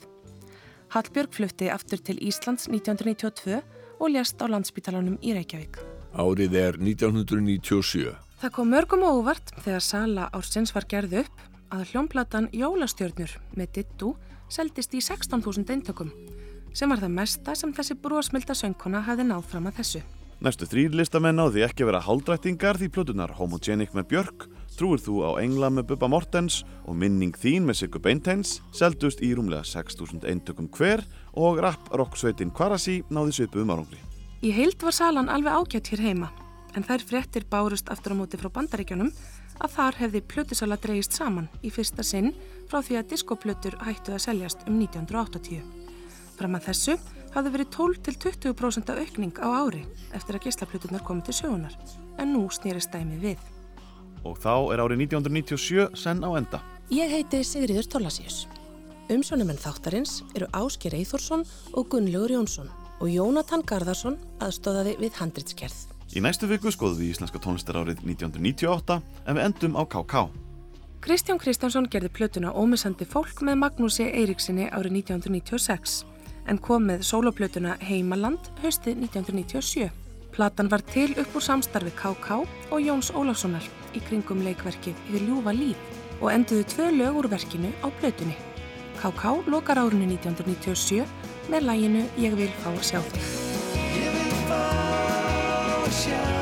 Hallbjörg flutti aftur til Íslands 1992 og ljast á landspítalanum í Reykjavík. Árið er 1997. Það kom mörgum á óvart þegar sala ársins var gerð upp að hljómplatan Jólastjörnur með Dittu seldist í 16.000 eintökum sem var það mesta sem þessi brosmilda söngkona hafði náð fram að þessu. Næstu þrýr listamenn á því ekki vera haldrættingar því plötunar Homogenic með Björk, Trúir þú á Engla með Bubba Mortens og Minning þín með Siggu Beinteins seldust í rúmlega 6.000 eintökum hver og rap rocksveitin Kvarasi náði svipuðum árangri. Í heild var salan alveg ágætt hér heima en þær fréttir bárust aftur á móti frá bandaríkjunum að þar hefði plötusala dreigist saman í fyrsta sinn frá því að diskoplötur hættu að seljast um 1980. Fram að þessu hafði verið 12-20% aukning á ári eftir að geislaplötunar komið til sögunar en nú snýrist dæmi við. Og þá er árið 1997 senn á enda. Ég heiti Sigriður Tólasíus. Umsjónumenn þáttarins eru Ásker Eithórsson og Gunnlaugur Jónsson og Jónatan Garðarsson aðstóðaði við handritskerð. Í næstu viku skoðum við íslenska tónlistarárið 1998 en við endum á KK. Kristján Kristjánsson gerði plötuna Ómissandi fólk með Magnúsi Eiríksinni árið 1996 en kom með soloplötuna Heimaland haustið 1997. Platan var til upp úr samstarfi K.K. og Jóns Óláfssonar í kringum leikverkið Í ljúfa líf og enduðu tvö lög úr verkinu á plötunni. K.K. lokar árunni 1997 með læginu Ég vil fá að sjá þig. Ég vil fá að sjá þig.